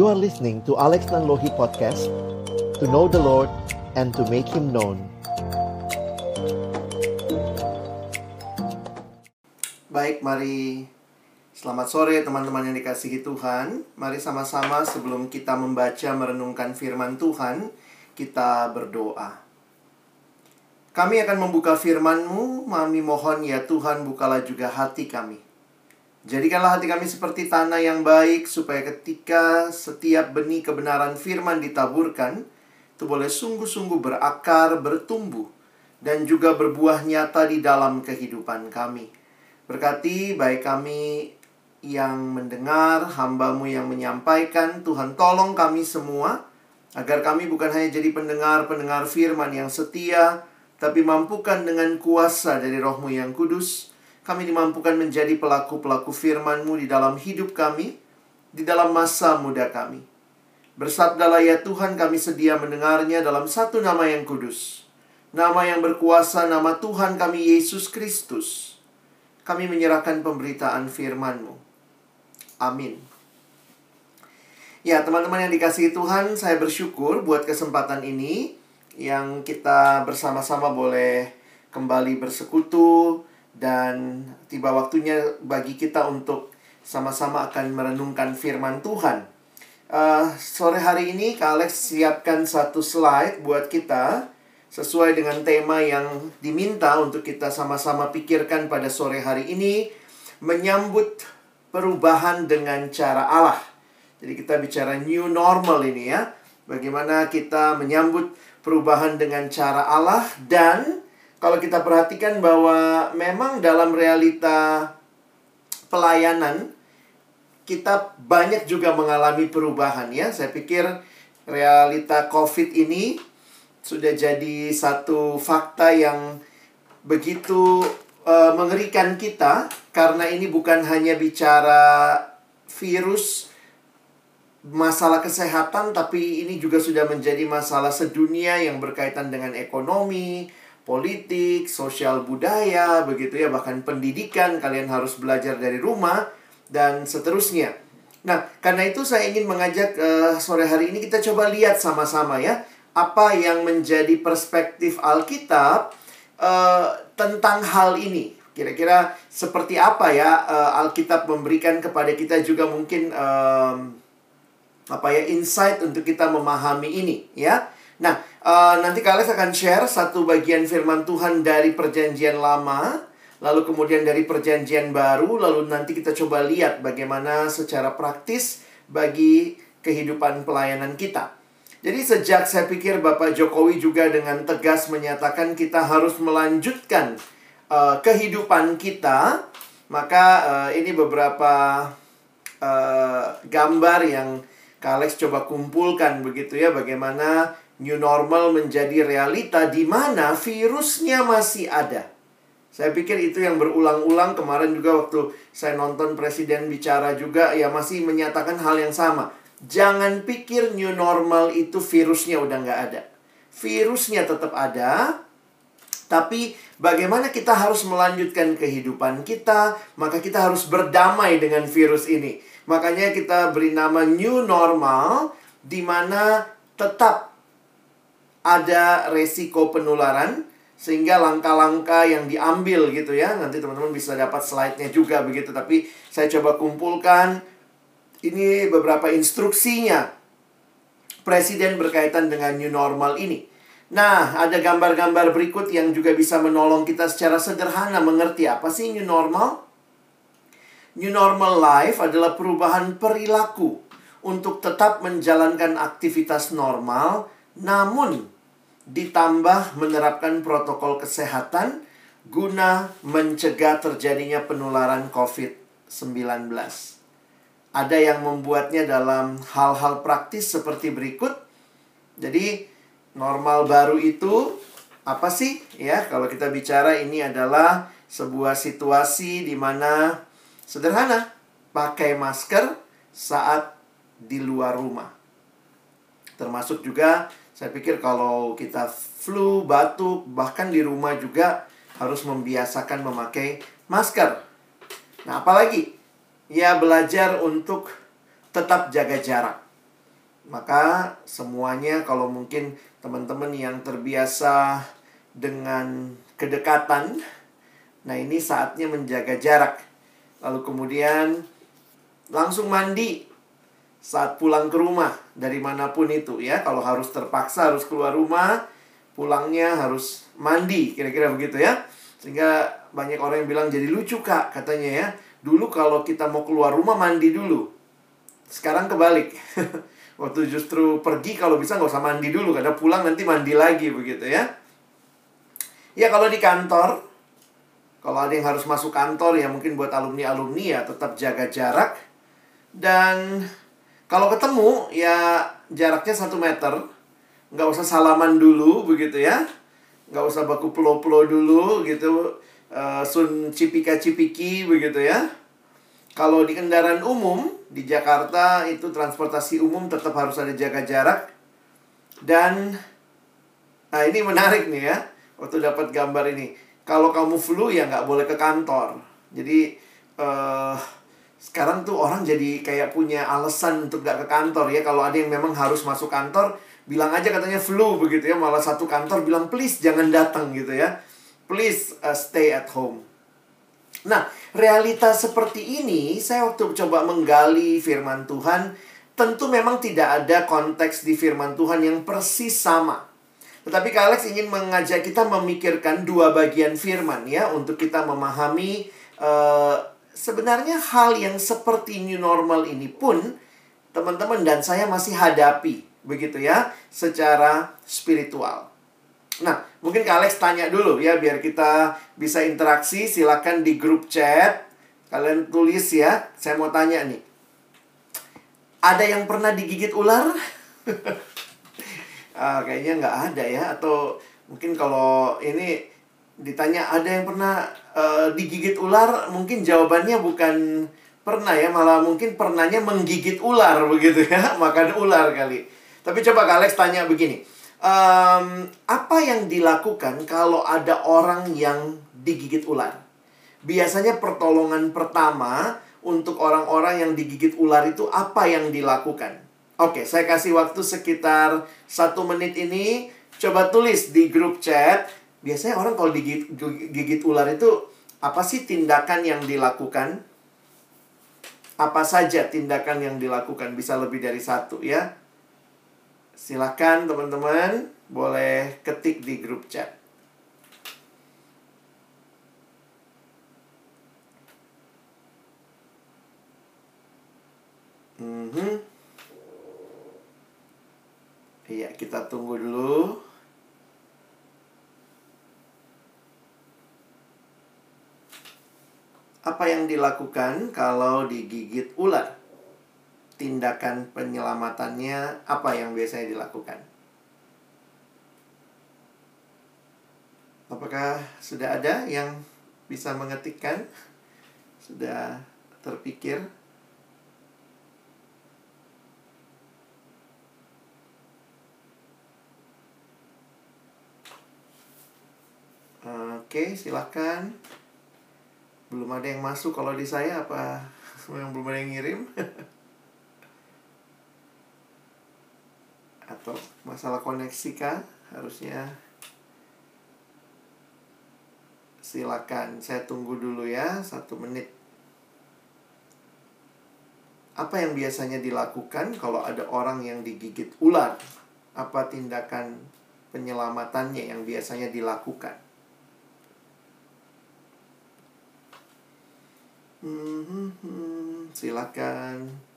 You are listening to Alex Nanlohi Podcast To know the Lord and to make Him known Baik, mari selamat sore teman-teman yang dikasihi Tuhan. Mari sama-sama sebelum kita membaca merenungkan firman Tuhan, kita berdoa. Kami akan membuka firman-Mu, kami mohon ya Tuhan bukalah juga hati kami. Jadikanlah hati kami seperti tanah yang baik, supaya ketika setiap benih kebenaran firman ditaburkan, itu boleh sungguh-sungguh berakar, bertumbuh, dan juga berbuah nyata di dalam kehidupan kami. Berkati baik kami yang mendengar, hambamu yang menyampaikan, Tuhan tolong kami semua, agar kami bukan hanya jadi pendengar-pendengar firman yang setia, tapi mampukan dengan kuasa dari rohmu yang kudus, kami dimampukan menjadi pelaku-pelaku firman-Mu di dalam hidup kami, di dalam masa muda kami. Bersabdalah ya Tuhan kami sedia mendengarnya dalam satu nama yang kudus. Nama yang berkuasa, nama Tuhan kami Yesus Kristus kami menyerahkan pemberitaan firman-Mu. Amin. Ya, teman-teman yang dikasihi Tuhan, saya bersyukur buat kesempatan ini yang kita bersama-sama boleh kembali bersekutu dan tiba waktunya bagi kita untuk sama-sama akan merenungkan firman Tuhan. Uh, sore hari ini Kak Alex siapkan satu slide buat kita sesuai dengan tema yang diminta untuk kita sama-sama pikirkan pada sore hari ini menyambut perubahan dengan cara Allah. Jadi kita bicara new normal ini ya. Bagaimana kita menyambut perubahan dengan cara Allah dan kalau kita perhatikan bahwa memang dalam realita pelayanan kita banyak juga mengalami perubahan ya. Saya pikir realita Covid ini sudah jadi satu fakta yang begitu uh, mengerikan kita karena ini bukan hanya bicara virus masalah kesehatan tapi ini juga sudah menjadi masalah sedunia yang berkaitan dengan ekonomi, politik, sosial budaya, begitu ya, bahkan pendidikan kalian harus belajar dari rumah dan seterusnya. Nah, karena itu saya ingin mengajak uh, sore hari ini kita coba lihat sama-sama ya apa yang menjadi perspektif Alkitab uh, tentang hal ini. Kira-kira seperti apa ya uh, Alkitab memberikan kepada kita juga mungkin um, apa ya insight untuk kita memahami ini ya. Nah, uh, nanti kalian akan share satu bagian firman Tuhan dari perjanjian lama, lalu kemudian dari perjanjian baru, lalu nanti kita coba lihat bagaimana secara praktis bagi kehidupan pelayanan kita. Jadi sejak saya pikir Bapak Jokowi juga dengan tegas menyatakan kita harus melanjutkan uh, kehidupan kita, maka uh, ini beberapa uh, gambar yang Kalex coba kumpulkan begitu ya bagaimana new normal menjadi realita di mana virusnya masih ada. Saya pikir itu yang berulang-ulang kemarin juga waktu saya nonton presiden bicara juga ya masih menyatakan hal yang sama Jangan pikir new normal itu virusnya udah nggak ada. Virusnya tetap ada, tapi bagaimana kita harus melanjutkan kehidupan kita, maka kita harus berdamai dengan virus ini. Makanya kita beri nama new normal, di mana tetap ada resiko penularan, sehingga langkah-langkah yang diambil gitu ya. Nanti teman-teman bisa dapat slide-nya juga begitu, tapi saya coba kumpulkan ini beberapa instruksinya presiden berkaitan dengan new normal ini. Nah, ada gambar-gambar berikut yang juga bisa menolong kita secara sederhana mengerti apa sih new normal. New normal life adalah perubahan perilaku untuk tetap menjalankan aktivitas normal, namun ditambah menerapkan protokol kesehatan guna mencegah terjadinya penularan COVID-19. Ada yang membuatnya dalam hal-hal praktis seperti berikut. Jadi, normal baru itu apa sih? Ya, kalau kita bicara ini adalah sebuah situasi di mana sederhana, pakai masker saat di luar rumah. Termasuk juga saya pikir kalau kita flu, batuk, bahkan di rumah juga harus membiasakan memakai masker. Nah, apalagi ya belajar untuk tetap jaga jarak. Maka semuanya kalau mungkin teman-teman yang terbiasa dengan kedekatan, nah ini saatnya menjaga jarak. Lalu kemudian langsung mandi saat pulang ke rumah dari mana pun itu ya. Kalau harus terpaksa harus keluar rumah, pulangnya harus mandi, kira-kira begitu ya. Sehingga banyak orang yang bilang jadi lucu kak katanya ya. Dulu kalau kita mau keluar rumah mandi dulu. Sekarang kebalik. Waktu justru pergi kalau bisa nggak usah mandi dulu karena pulang nanti mandi lagi begitu ya. Ya kalau di kantor, kalau ada yang harus masuk kantor ya mungkin buat alumni-alumni ya tetap jaga jarak. Dan kalau ketemu ya jaraknya satu meter. Nggak usah salaman dulu begitu ya. Nggak usah baku pelo-pelo dulu gitu. Uh, sun cipika-cipiki begitu ya. Kalau di kendaraan umum di Jakarta itu transportasi umum tetap harus ada jaga jarak. Dan nah ini menarik nih ya. Waktu dapat gambar ini. Kalau kamu flu ya nggak boleh ke kantor. Jadi uh, sekarang tuh orang jadi kayak punya alasan untuk gak ke kantor ya. Kalau ada yang memang harus masuk kantor, bilang aja katanya flu begitu ya. Malah satu kantor bilang please jangan datang gitu ya. Please uh, stay at home. Nah, realitas seperti ini, saya waktu coba menggali firman Tuhan, tentu memang tidak ada konteks di firman Tuhan yang persis sama. Tetapi Kak Alex ingin mengajak kita memikirkan dua bagian firman ya, untuk kita memahami uh, sebenarnya hal yang seperti new normal ini pun teman-teman dan saya masih hadapi, begitu ya, secara spiritual. Nah, mungkin Kak Alex tanya dulu ya biar kita bisa interaksi. Silakan di grup chat. Kalian tulis ya. Saya mau tanya nih. Ada yang pernah digigit ular? ah, kayaknya nggak ada ya. Atau mungkin kalau ini ditanya ada yang pernah uh, digigit ular, mungkin jawabannya bukan pernah ya, malah mungkin pernahnya menggigit ular begitu ya, makan ular kali. Tapi coba Kak Alex tanya begini um, apa yang dilakukan kalau ada orang yang digigit ular? Biasanya pertolongan pertama untuk orang-orang yang digigit ular itu apa yang dilakukan? Oke, saya kasih waktu sekitar satu menit ini. Coba tulis di grup chat. Biasanya orang kalau digigit, gigit ular itu apa sih tindakan yang dilakukan? Apa saja tindakan yang dilakukan? Bisa lebih dari satu ya. Silakan teman-teman boleh ketik di grup chat. Mm -hmm. Iya, kita tunggu dulu. Apa yang dilakukan kalau digigit ular? tindakan penyelamatannya apa yang biasanya dilakukan? Apakah sudah ada yang bisa mengetikkan? Sudah terpikir? Oke, silakan. Belum ada yang masuk kalau di saya apa yang belum ada yang ngirim? atau masalah koneksi kah? Harusnya. Silakan saya tunggu dulu ya satu menit. Apa yang biasanya dilakukan kalau ada orang yang digigit ular? Apa tindakan penyelamatannya yang biasanya dilakukan hmm, silakan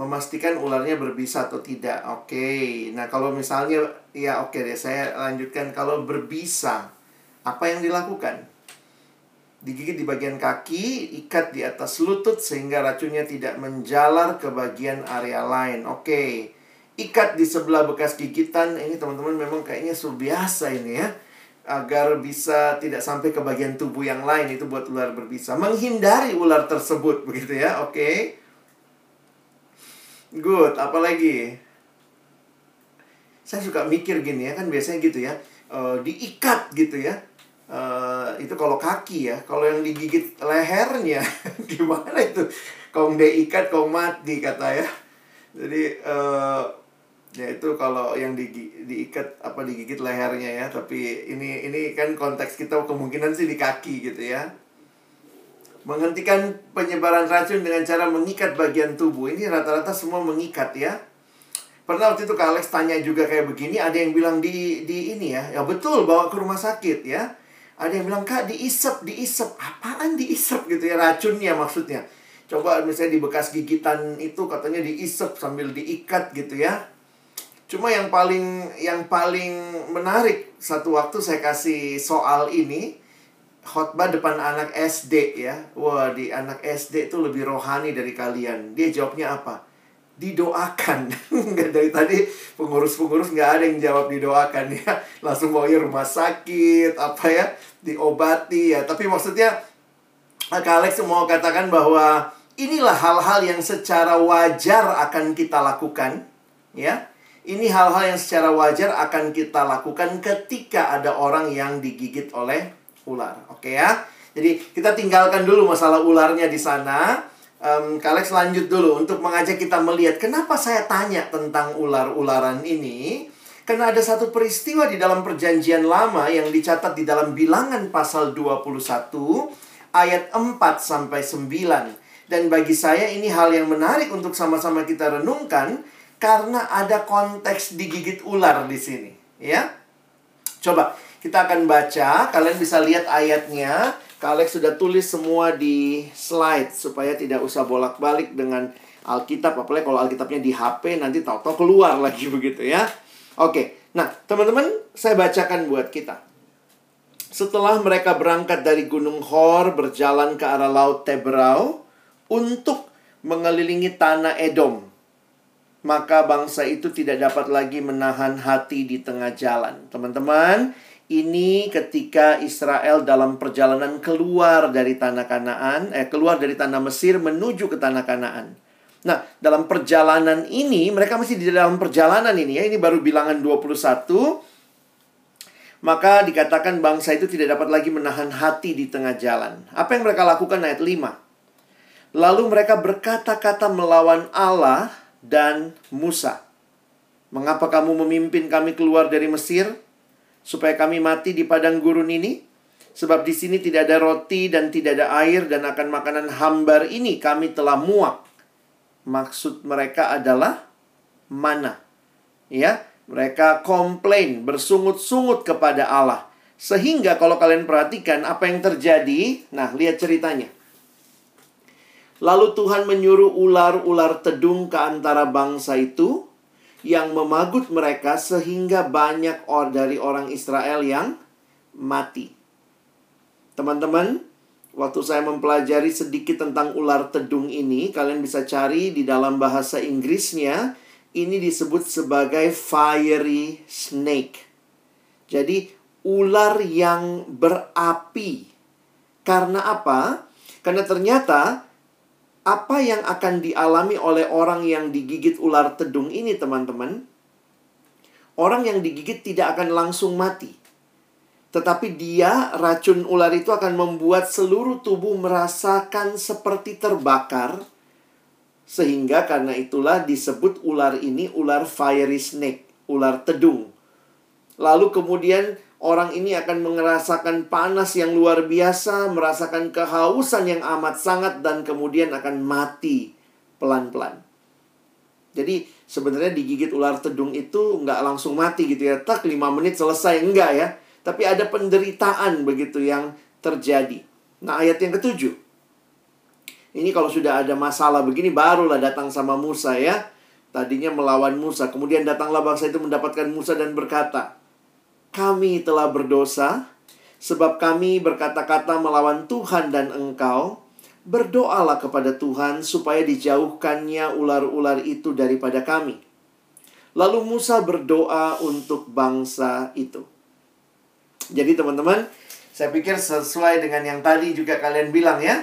memastikan ularnya berbisa atau tidak. Oke. Okay. Nah, kalau misalnya ya oke okay deh saya lanjutkan kalau berbisa apa yang dilakukan? Digigit di bagian kaki, ikat di atas lutut sehingga racunnya tidak menjalar ke bagian area lain. Oke. Okay. Ikat di sebelah bekas gigitan. Ini teman-teman memang kayaknya sudah biasa ini ya. Agar bisa tidak sampai ke bagian tubuh yang lain itu buat ular berbisa. Menghindari ular tersebut begitu ya. Oke. Okay. Good, apalagi? Saya suka mikir gini ya, kan biasanya gitu ya. Uh, diikat gitu ya. Uh, itu kalau kaki ya. Kalau yang digigit lehernya, gimana itu? Kau diikat, kau mati kata ya. Jadi uh, Ya itu kalau yang di, diikat apa digigit lehernya ya, tapi ini ini kan konteks kita kemungkinan sih di kaki gitu ya. Menghentikan penyebaran racun dengan cara mengikat bagian tubuh. Ini rata-rata semua mengikat ya. Pernah waktu itu Kak Alex tanya juga kayak begini, ada yang bilang di di ini ya. Ya betul bawa ke rumah sakit ya. Ada yang bilang, "Kak, diisep, diisep." Apaan diisep gitu ya racunnya maksudnya. Coba misalnya di bekas gigitan itu katanya diisep sambil diikat gitu ya Cuma yang paling yang paling menarik satu waktu saya kasih soal ini khotbah depan anak SD ya. Wah, di anak SD itu lebih rohani dari kalian. Dia jawabnya apa? Didoakan. Nggak dari tadi pengurus-pengurus nggak ada yang jawab didoakan ya. Langsung mau rumah sakit, apa ya, diobati ya. Tapi maksudnya Kak Alex mau katakan bahwa inilah hal-hal yang secara wajar akan kita lakukan ya ini hal-hal yang secara wajar akan kita lakukan ketika ada orang yang digigit oleh ular. Oke ya. Jadi kita tinggalkan dulu masalah ularnya di sana. Um, Kalex lanjut dulu untuk mengajak kita melihat kenapa saya tanya tentang ular-ularan ini. Karena ada satu peristiwa di dalam perjanjian lama yang dicatat di dalam bilangan pasal 21 ayat 4 sampai 9. Dan bagi saya ini hal yang menarik untuk sama-sama kita renungkan karena ada konteks digigit ular di sini, ya. Coba kita akan baca, kalian bisa lihat ayatnya. Kalian sudah tulis semua di slide supaya tidak usah bolak-balik dengan Alkitab, apalagi kalau Alkitabnya di HP nanti tahu-tahu keluar lagi begitu ya. Oke. Nah, teman-teman, saya bacakan buat kita. Setelah mereka berangkat dari Gunung Hor berjalan ke arah Laut Tebrau untuk mengelilingi tanah Edom maka bangsa itu tidak dapat lagi menahan hati di tengah jalan. Teman-teman, ini ketika Israel dalam perjalanan keluar dari tanah Kanaan, eh keluar dari tanah Mesir menuju ke tanah Kanaan. Nah, dalam perjalanan ini, mereka masih di dalam perjalanan ini ya, ini baru bilangan 21. Maka dikatakan bangsa itu tidak dapat lagi menahan hati di tengah jalan. Apa yang mereka lakukan ayat 5? Lalu mereka berkata-kata melawan Allah dan Musa. Mengapa kamu memimpin kami keluar dari Mesir? Supaya kami mati di padang gurun ini? Sebab di sini tidak ada roti dan tidak ada air dan akan makanan hambar ini kami telah muak. Maksud mereka adalah mana? Ya, mereka komplain, bersungut-sungut kepada Allah. Sehingga kalau kalian perhatikan apa yang terjadi, nah lihat ceritanya. Lalu Tuhan menyuruh ular-ular tedung ke antara bangsa itu yang memagut mereka sehingga banyak or dari orang Israel yang mati. Teman-teman, waktu saya mempelajari sedikit tentang ular tedung ini, kalian bisa cari di dalam bahasa Inggrisnya, ini disebut sebagai fiery snake. Jadi, ular yang berapi. Karena apa? Karena ternyata apa yang akan dialami oleh orang yang digigit ular tedung ini, teman-teman? Orang yang digigit tidak akan langsung mati. Tetapi dia, racun ular itu akan membuat seluruh tubuh merasakan seperti terbakar. Sehingga karena itulah disebut ular ini ular fiery snake, ular tedung. Lalu kemudian orang ini akan merasakan panas yang luar biasa, merasakan kehausan yang amat sangat, dan kemudian akan mati pelan-pelan. Jadi sebenarnya digigit ular tedung itu nggak langsung mati gitu ya. Tak 5 menit selesai. Enggak ya. Tapi ada penderitaan begitu yang terjadi. Nah ayat yang ketujuh. Ini kalau sudah ada masalah begini barulah datang sama Musa ya. Tadinya melawan Musa. Kemudian datanglah bangsa itu mendapatkan Musa dan berkata, kami telah berdosa, sebab kami berkata-kata melawan Tuhan dan engkau. Berdoalah kepada Tuhan supaya dijauhkannya ular-ular itu daripada kami. Lalu Musa berdoa untuk bangsa itu. Jadi teman-teman, saya pikir sesuai dengan yang tadi juga kalian bilang ya.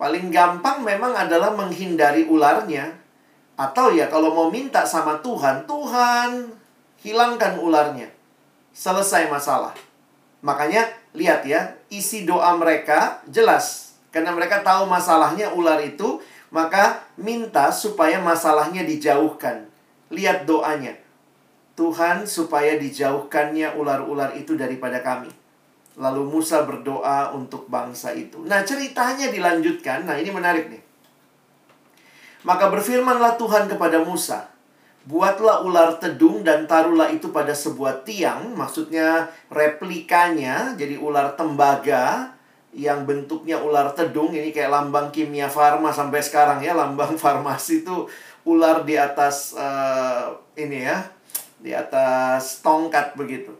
Paling gampang memang adalah menghindari ularnya. Atau ya kalau mau minta sama Tuhan, Tuhan hilangkan ularnya selesai masalah. Makanya lihat ya, isi doa mereka jelas. Karena mereka tahu masalahnya ular itu, maka minta supaya masalahnya dijauhkan. Lihat doanya. Tuhan supaya dijauhkannya ular-ular itu daripada kami. Lalu Musa berdoa untuk bangsa itu. Nah, ceritanya dilanjutkan. Nah, ini menarik nih. Maka berfirmanlah Tuhan kepada Musa, Buatlah ular tedung dan taruhlah itu pada sebuah tiang, maksudnya replikanya, jadi ular tembaga yang bentuknya ular tedung, ini kayak lambang kimia farma sampai sekarang ya, lambang farmasi itu ular di atas uh, ini ya, di atas tongkat begitu.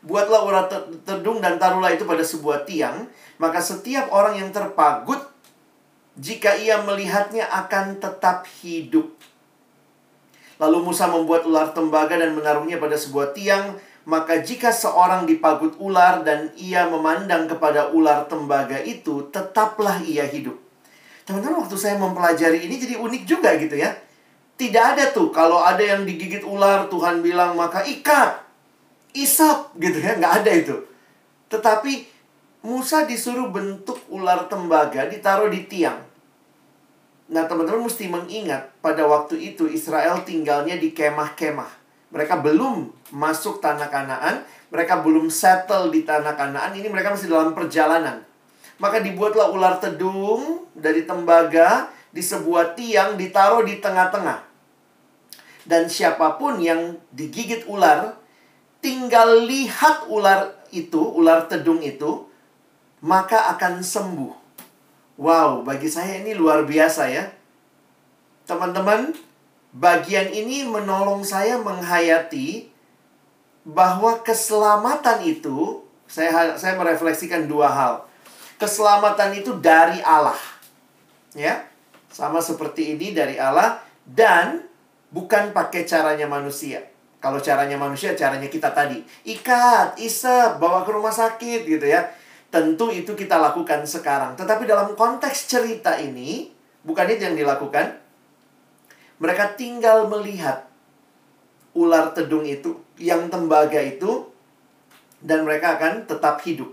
Buatlah ular tedung dan taruhlah itu pada sebuah tiang, maka setiap orang yang terpagut jika ia melihatnya akan tetap hidup. Lalu Musa membuat ular tembaga dan menaruhnya pada sebuah tiang. Maka jika seorang dipagut ular dan ia memandang kepada ular tembaga itu, tetaplah ia hidup. Teman-teman, waktu saya mempelajari ini jadi unik juga gitu ya. Tidak ada tuh, kalau ada yang digigit ular, Tuhan bilang, maka ikat. Isap, gitu ya. Nggak ada itu. Tetapi Musa disuruh bentuk ular tembaga ditaruh di tiang. Nah, teman-teman mesti mengingat pada waktu itu Israel tinggalnya di kemah-kemah. Mereka belum masuk tanah Kanaan, mereka belum settle di tanah Kanaan, ini mereka masih dalam perjalanan. Maka dibuatlah ular tedung dari tembaga di sebuah tiang ditaruh di tengah-tengah. Dan siapa pun yang digigit ular, tinggal lihat ular itu, ular tedung itu, maka akan sembuh. Wow, bagi saya ini luar biasa ya. Teman-teman, bagian ini menolong saya menghayati bahwa keselamatan itu saya saya merefleksikan dua hal. Keselamatan itu dari Allah. Ya. Sama seperti ini dari Allah dan bukan pakai caranya manusia. Kalau caranya manusia, caranya kita tadi. Ikat, isap, bawa ke rumah sakit gitu ya. Tentu itu kita lakukan sekarang. Tetapi dalam konteks cerita ini, bukan itu yang dilakukan. Mereka tinggal melihat ular tedung itu, yang tembaga itu, dan mereka akan tetap hidup.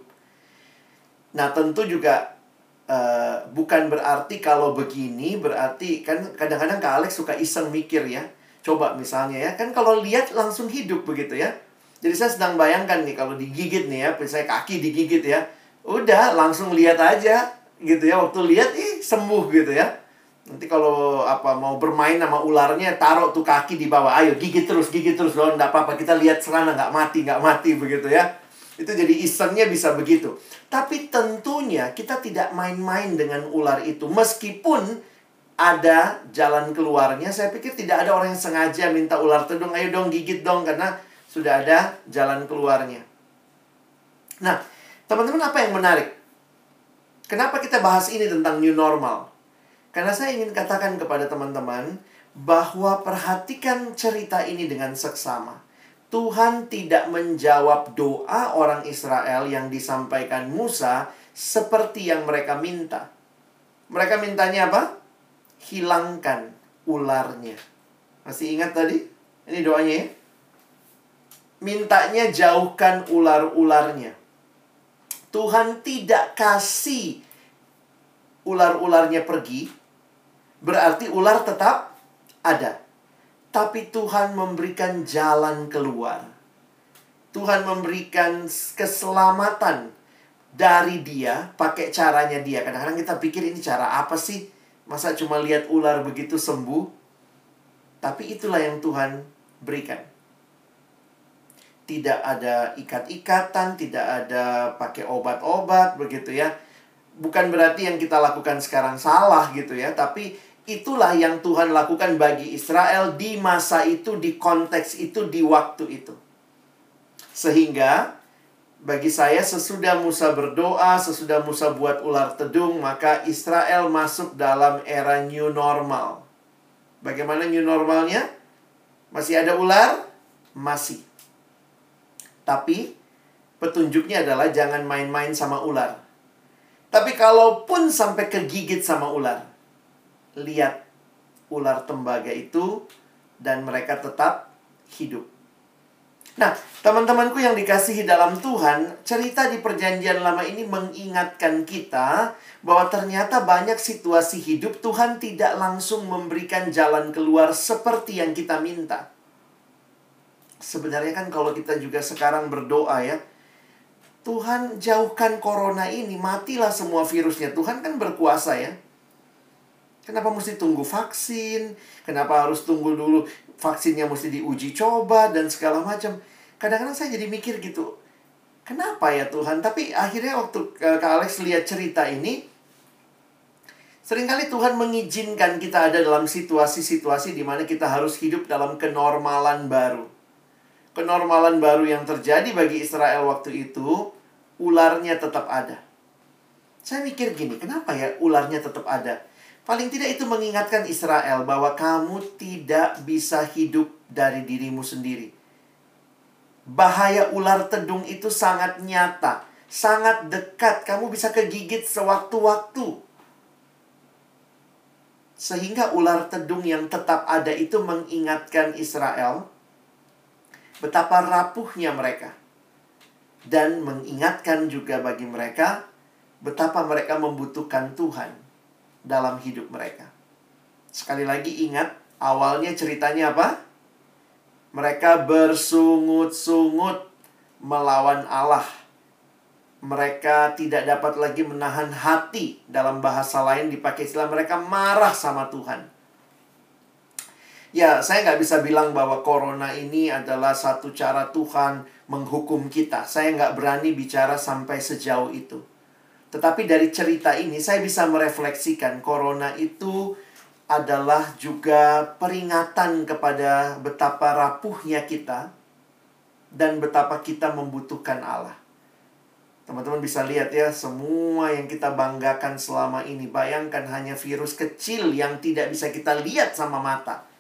Nah, tentu juga uh, bukan berarti kalau begini, berarti kan kadang-kadang Kak Alex suka iseng mikir ya. Coba misalnya ya, kan kalau lihat langsung hidup begitu ya. Jadi saya sedang bayangkan nih kalau digigit nih ya, misalnya kaki digigit ya udah langsung lihat aja gitu ya. Waktu lihat ih sembuh gitu ya. Nanti kalau apa mau bermain sama ularnya taruh tuh kaki di bawah. Ayo gigit terus gigit terus loh nggak apa-apa kita lihat serana nggak mati nggak mati begitu ya. Itu jadi isengnya bisa begitu. Tapi tentunya kita tidak main-main dengan ular itu. Meskipun ada jalan keluarnya saya pikir tidak ada orang yang sengaja minta ular tedung ayo dong gigit dong karena sudah ada jalan keluarnya. Nah Teman-teman, apa yang menarik? Kenapa kita bahas ini tentang new normal? Karena saya ingin katakan kepada teman-teman bahwa perhatikan cerita ini dengan seksama. Tuhan tidak menjawab doa orang Israel yang disampaikan Musa seperti yang mereka minta. Mereka mintanya apa? Hilangkan ularnya. Masih ingat tadi? Ini doanya ya. Mintanya jauhkan ular-ularnya. Tuhan tidak kasih ular-ularnya pergi, berarti ular tetap ada. Tapi Tuhan memberikan jalan keluar. Tuhan memberikan keselamatan dari dia, pakai caranya dia. Kadang-kadang kita pikir ini cara apa sih? Masa cuma lihat ular begitu sembuh? Tapi itulah yang Tuhan berikan tidak ada ikat-ikatan, tidak ada pakai obat-obat begitu ya. Bukan berarti yang kita lakukan sekarang salah gitu ya, tapi itulah yang Tuhan lakukan bagi Israel di masa itu, di konteks itu, di waktu itu. Sehingga bagi saya sesudah Musa berdoa, sesudah Musa buat ular tedung, maka Israel masuk dalam era new normal. Bagaimana new normalnya? Masih ada ular? Masih. Tapi petunjuknya adalah jangan main-main sama ular. Tapi kalaupun sampai kegigit sama ular, lihat ular tembaga itu dan mereka tetap hidup. Nah, teman-temanku yang dikasihi dalam Tuhan, cerita di Perjanjian Lama ini mengingatkan kita bahwa ternyata banyak situasi hidup Tuhan tidak langsung memberikan jalan keluar seperti yang kita minta. Sebenarnya kan kalau kita juga sekarang berdoa ya, Tuhan jauhkan corona ini, matilah semua virusnya. Tuhan kan berkuasa ya. Kenapa mesti tunggu vaksin? Kenapa harus tunggu dulu vaksinnya mesti diuji coba dan segala macam? Kadang-kadang saya jadi mikir gitu, kenapa ya Tuhan? Tapi akhirnya waktu eh, Kak Alex lihat cerita ini, Seringkali Tuhan mengizinkan kita ada dalam situasi-situasi di mana kita harus hidup dalam kenormalan baru. Kenormalan baru yang terjadi bagi Israel waktu itu, ularnya tetap ada. Saya mikir gini, kenapa ya ularnya tetap ada? Paling tidak itu mengingatkan Israel bahwa kamu tidak bisa hidup dari dirimu sendiri. Bahaya ular tedung itu sangat nyata, sangat dekat. Kamu bisa kegigit sewaktu-waktu. Sehingga ular tedung yang tetap ada itu mengingatkan Israel betapa rapuhnya mereka. Dan mengingatkan juga bagi mereka betapa mereka membutuhkan Tuhan dalam hidup mereka. Sekali lagi ingat, awalnya ceritanya apa? Mereka bersungut-sungut melawan Allah mereka tidak dapat lagi menahan hati dalam bahasa lain dipakai istilah mereka marah sama Tuhan. Ya, saya nggak bisa bilang bahwa corona ini adalah satu cara Tuhan menghukum kita. Saya nggak berani bicara sampai sejauh itu. Tetapi dari cerita ini saya bisa merefleksikan corona itu adalah juga peringatan kepada betapa rapuhnya kita dan betapa kita membutuhkan Allah. Teman-teman bisa lihat ya, semua yang kita banggakan selama ini. Bayangkan hanya virus kecil yang tidak bisa kita lihat sama mata.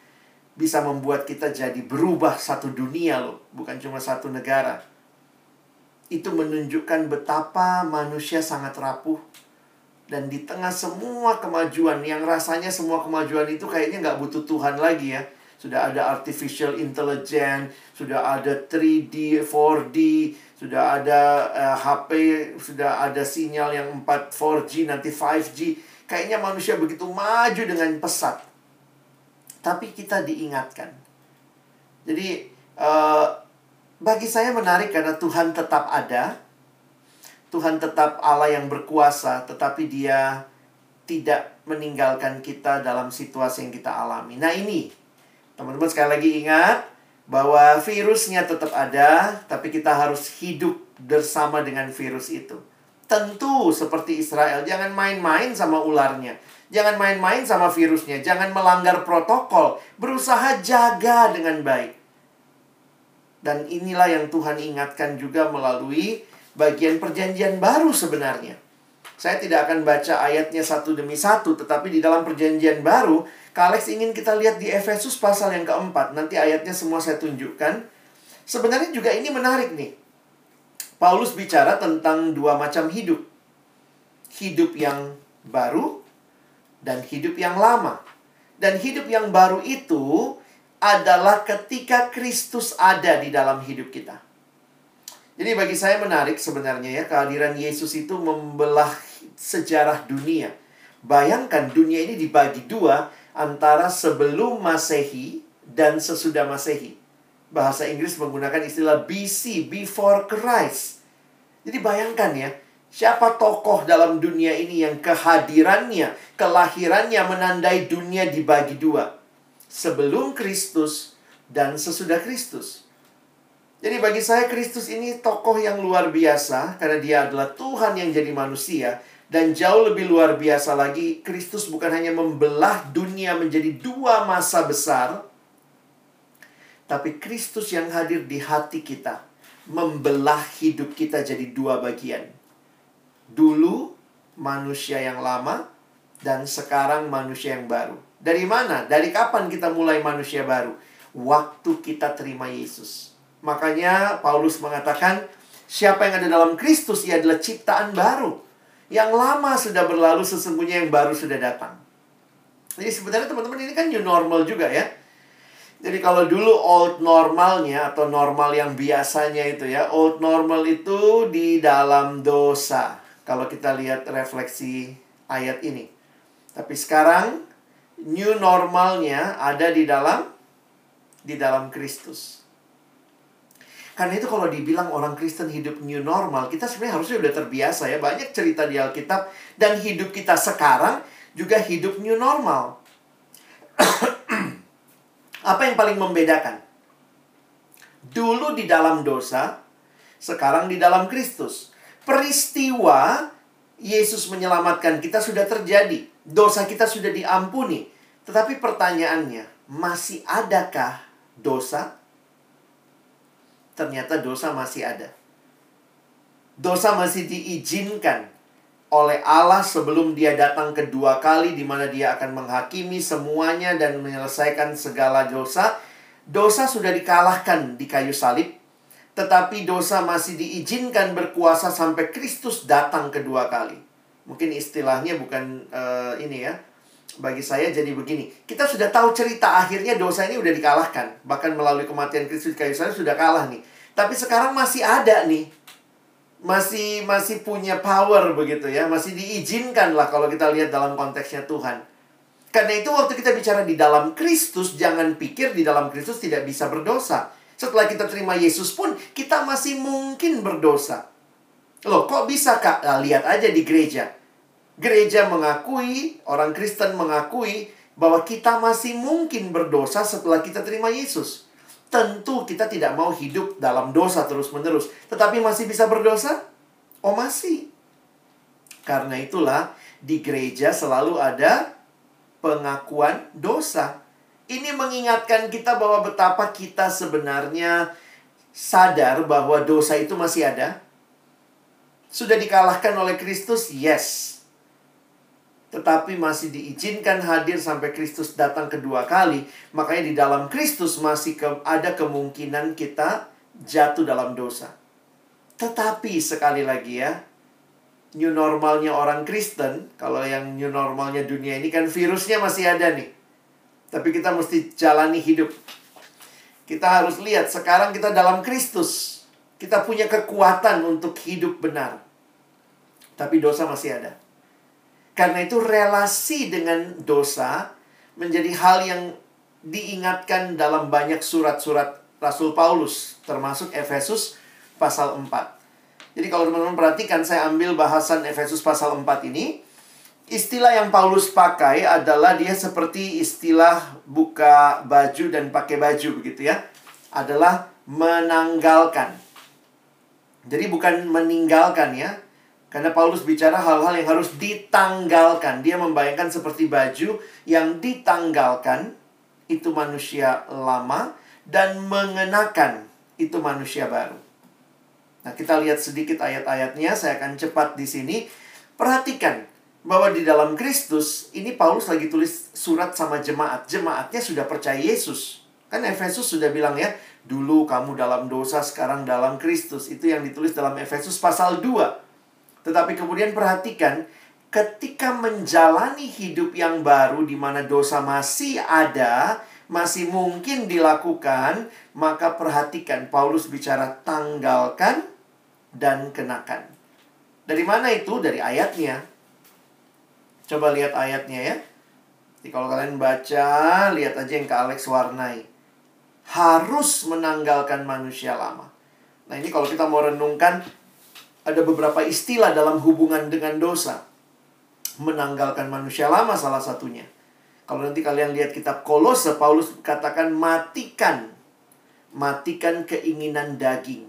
Bisa membuat kita jadi berubah satu dunia loh, bukan cuma satu negara. Itu menunjukkan betapa manusia sangat rapuh. Dan di tengah semua kemajuan, yang rasanya semua kemajuan itu kayaknya nggak butuh Tuhan lagi ya. Sudah ada artificial intelligence, sudah ada 3D, 4D, sudah ada uh, eh, HP, sudah ada sinyal yang 4 4G nanti 5G. Kayaknya manusia begitu maju dengan pesat. Tapi kita diingatkan. Jadi uh, bagi saya menarik karena Tuhan tetap ada. Tuhan tetap Allah yang berkuasa, tetapi Dia tidak meninggalkan kita dalam situasi yang kita alami. Nah, ini teman-teman sekali lagi ingat, bahwa virusnya tetap ada, tapi kita harus hidup bersama dengan virus itu. Tentu seperti Israel, jangan main-main sama ularnya. Jangan main-main sama virusnya, jangan melanggar protokol, berusaha jaga dengan baik. Dan inilah yang Tuhan ingatkan juga melalui bagian perjanjian baru sebenarnya. Saya tidak akan baca ayatnya satu demi satu, tetapi di dalam perjanjian baru Kak Alex ingin kita lihat di Efesus pasal yang keempat. Nanti ayatnya semua saya tunjukkan. Sebenarnya juga ini menarik nih. Paulus bicara tentang dua macam hidup. Hidup yang baru dan hidup yang lama. Dan hidup yang baru itu adalah ketika Kristus ada di dalam hidup kita. Jadi bagi saya menarik sebenarnya ya kehadiran Yesus itu membelah sejarah dunia. Bayangkan dunia ini dibagi dua, antara sebelum Masehi dan sesudah Masehi. Bahasa Inggris menggunakan istilah BC, before Christ. Jadi bayangkan ya, siapa tokoh dalam dunia ini yang kehadirannya, kelahirannya menandai dunia dibagi dua. Sebelum Kristus dan sesudah Kristus. Jadi bagi saya Kristus ini tokoh yang luar biasa karena dia adalah Tuhan yang jadi manusia dan jauh lebih luar biasa lagi, Kristus bukan hanya membelah dunia menjadi dua masa besar, tapi Kristus yang hadir di hati kita membelah hidup kita jadi dua bagian. Dulu manusia yang lama dan sekarang manusia yang baru. Dari mana? Dari kapan kita mulai manusia baru? Waktu kita terima Yesus. Makanya Paulus mengatakan, siapa yang ada dalam Kristus ia adalah ciptaan baru. Yang lama sudah berlalu, sesungguhnya yang baru sudah datang. Jadi sebenarnya teman-teman ini kan new normal juga ya. Jadi kalau dulu old normalnya atau normal yang biasanya itu ya, old normal itu di dalam dosa. Kalau kita lihat refleksi ayat ini. Tapi sekarang new normalnya ada di dalam di dalam Kristus. Karena itu kalau dibilang orang Kristen hidup new normal, kita sebenarnya harusnya udah terbiasa ya. Banyak cerita di Alkitab dan hidup kita sekarang juga hidup new normal. Apa yang paling membedakan? Dulu di dalam dosa, sekarang di dalam Kristus. Peristiwa Yesus menyelamatkan kita sudah terjadi. Dosa kita sudah diampuni. Tetapi pertanyaannya, masih adakah dosa? ternyata dosa masih ada. Dosa masih diizinkan oleh Allah sebelum dia datang kedua kali di mana dia akan menghakimi semuanya dan menyelesaikan segala dosa. Dosa sudah dikalahkan di kayu salib, tetapi dosa masih diizinkan berkuasa sampai Kristus datang kedua kali. Mungkin istilahnya bukan uh, ini ya. Bagi saya jadi begini, kita sudah tahu cerita akhirnya dosa ini udah dikalahkan. Bahkan melalui kematian Kristus di kayu salib sudah kalah nih. Tapi sekarang masih ada nih. Masih masih punya power begitu ya. Masih diizinkan lah kalau kita lihat dalam konteksnya Tuhan. Karena itu waktu kita bicara di dalam Kristus, jangan pikir di dalam Kristus tidak bisa berdosa. Setelah kita terima Yesus pun, kita masih mungkin berdosa. Loh, kok bisa kak? Nah, lihat aja di gereja. Gereja mengakui, orang Kristen mengakui bahwa kita masih mungkin berdosa setelah kita terima Yesus. Tentu kita tidak mau hidup dalam dosa terus-menerus, tetapi masih bisa berdosa? Oh, masih. Karena itulah di gereja selalu ada pengakuan dosa. Ini mengingatkan kita bahwa betapa kita sebenarnya sadar bahwa dosa itu masih ada. Sudah dikalahkan oleh Kristus? Yes tetapi masih diizinkan hadir sampai Kristus datang kedua kali. Makanya di dalam Kristus masih ke, ada kemungkinan kita jatuh dalam dosa. Tetapi sekali lagi ya, new normalnya orang Kristen, kalau yang new normalnya dunia ini kan virusnya masih ada nih. Tapi kita mesti jalani hidup. Kita harus lihat sekarang kita dalam Kristus. Kita punya kekuatan untuk hidup benar. Tapi dosa masih ada. Karena itu relasi dengan dosa menjadi hal yang diingatkan dalam banyak surat-surat Rasul Paulus, termasuk Efesus pasal 4. Jadi kalau teman-teman perhatikan, saya ambil bahasan Efesus pasal 4 ini. Istilah yang Paulus pakai adalah dia seperti istilah buka baju dan pakai baju begitu ya. Adalah menanggalkan. Jadi bukan meninggalkan ya, karena Paulus bicara hal-hal yang harus ditanggalkan. Dia membayangkan seperti baju yang ditanggalkan itu manusia lama dan mengenakan itu manusia baru. Nah, kita lihat sedikit ayat-ayatnya. Saya akan cepat di sini. Perhatikan bahwa di dalam Kristus ini Paulus lagi tulis surat sama jemaat. Jemaatnya sudah percaya Yesus. Kan Efesus sudah bilang ya, dulu kamu dalam dosa, sekarang dalam Kristus. Itu yang ditulis dalam Efesus pasal 2. Tetapi kemudian perhatikan, ketika menjalani hidup yang baru di mana dosa masih ada, masih mungkin dilakukan, maka perhatikan Paulus bicara tanggalkan dan kenakan. Dari mana itu? Dari ayatnya. Coba lihat ayatnya ya. Jadi kalau kalian baca, lihat aja yang ke Alex warnai. Harus menanggalkan manusia lama. Nah ini kalau kita mau renungkan, ada beberapa istilah dalam hubungan dengan dosa. Menanggalkan manusia lama salah satunya. Kalau nanti kalian lihat kitab Kolose, Paulus katakan matikan. Matikan keinginan daging.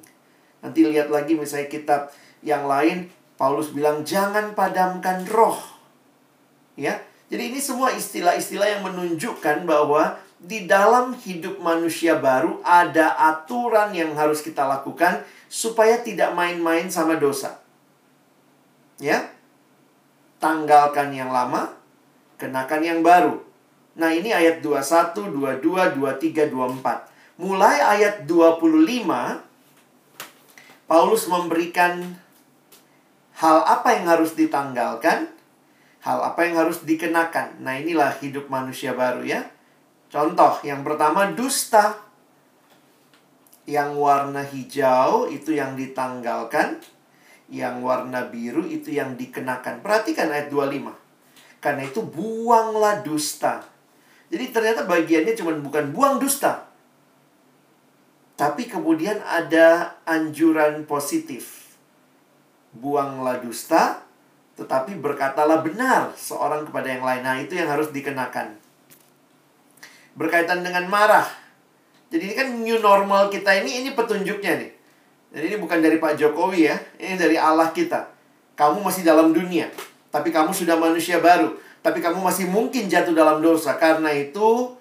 Nanti lihat lagi misalnya kitab yang lain, Paulus bilang jangan padamkan roh. Ya. Jadi ini semua istilah-istilah yang menunjukkan bahwa di dalam hidup manusia baru ada aturan yang harus kita lakukan supaya tidak main-main sama dosa. Ya. Tanggalkan yang lama, kenakan yang baru. Nah, ini ayat 21, 22, 23, 24. Mulai ayat 25 Paulus memberikan hal apa yang harus ditanggalkan, hal apa yang harus dikenakan. Nah, inilah hidup manusia baru ya. Contoh yang pertama dusta yang warna hijau itu yang ditanggalkan, yang warna biru itu yang dikenakan. Perhatikan ayat 25. Karena itu buanglah dusta. Jadi ternyata bagiannya cuma bukan buang dusta. Tapi kemudian ada anjuran positif. Buanglah dusta, tetapi berkatalah benar seorang kepada yang lain. Nah, itu yang harus dikenakan. Berkaitan dengan marah. Jadi ini kan new normal kita ini, ini petunjuknya nih. Jadi ini bukan dari Pak Jokowi ya, ini dari Allah kita. Kamu masih dalam dunia, tapi kamu sudah manusia baru. Tapi kamu masih mungkin jatuh dalam dosa. Karena itu,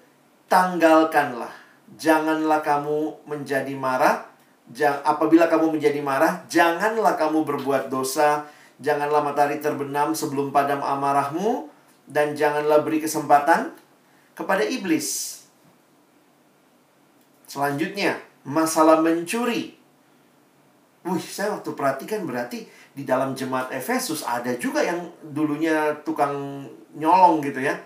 tanggalkanlah janganlah kamu menjadi marah. Jang, apabila kamu menjadi marah, janganlah kamu berbuat dosa. Janganlah matahari terbenam sebelum padam amarahmu. Dan janganlah beri kesempatan kepada iblis. Selanjutnya, masalah mencuri. Wih, saya waktu perhatikan berarti di dalam jemaat Efesus ada juga yang dulunya tukang nyolong gitu ya.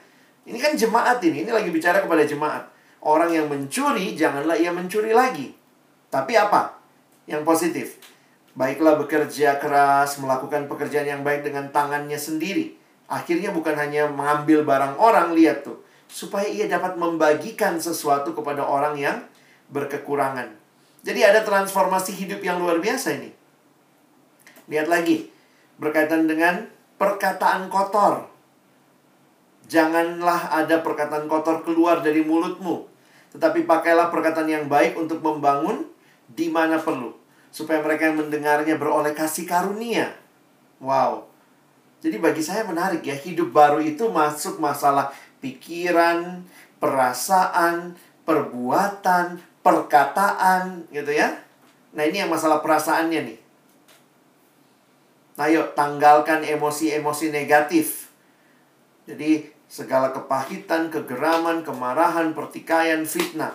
Ini kan jemaat ini, ini lagi bicara kepada jemaat. Orang yang mencuri, janganlah ia mencuri lagi. Tapi apa? Yang positif. Baiklah bekerja keras, melakukan pekerjaan yang baik dengan tangannya sendiri. Akhirnya bukan hanya mengambil barang orang, lihat tuh. Supaya ia dapat membagikan sesuatu kepada orang yang berkekurangan. Jadi ada transformasi hidup yang luar biasa ini. Lihat lagi. Berkaitan dengan perkataan kotor. Janganlah ada perkataan kotor keluar dari mulutmu. Tetapi pakailah perkataan yang baik untuk membangun di mana perlu. Supaya mereka yang mendengarnya beroleh kasih karunia. Wow. Jadi bagi saya menarik ya. Hidup baru itu masuk masalah pikiran, perasaan, perbuatan, perkataan gitu ya. Nah ini yang masalah perasaannya nih. Nah yuk tanggalkan emosi-emosi negatif. Jadi Segala kepahitan, kegeraman, kemarahan, pertikaian, fitnah.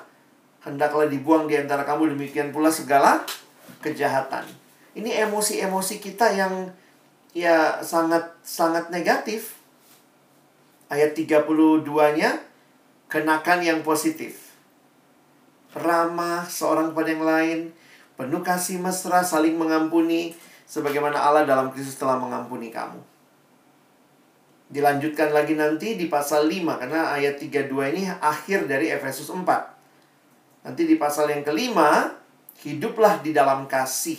Hendaklah dibuang di antara kamu demikian pula segala kejahatan. Ini emosi-emosi kita yang ya sangat sangat negatif. Ayat 32-nya kenakan yang positif. Ramah seorang pada yang lain, penuh kasih mesra, saling mengampuni sebagaimana Allah dalam Kristus telah mengampuni kamu. Dilanjutkan lagi nanti di pasal 5 karena ayat 32 ini akhir dari Efesus 4. Nanti di pasal yang kelima, hiduplah di dalam kasih.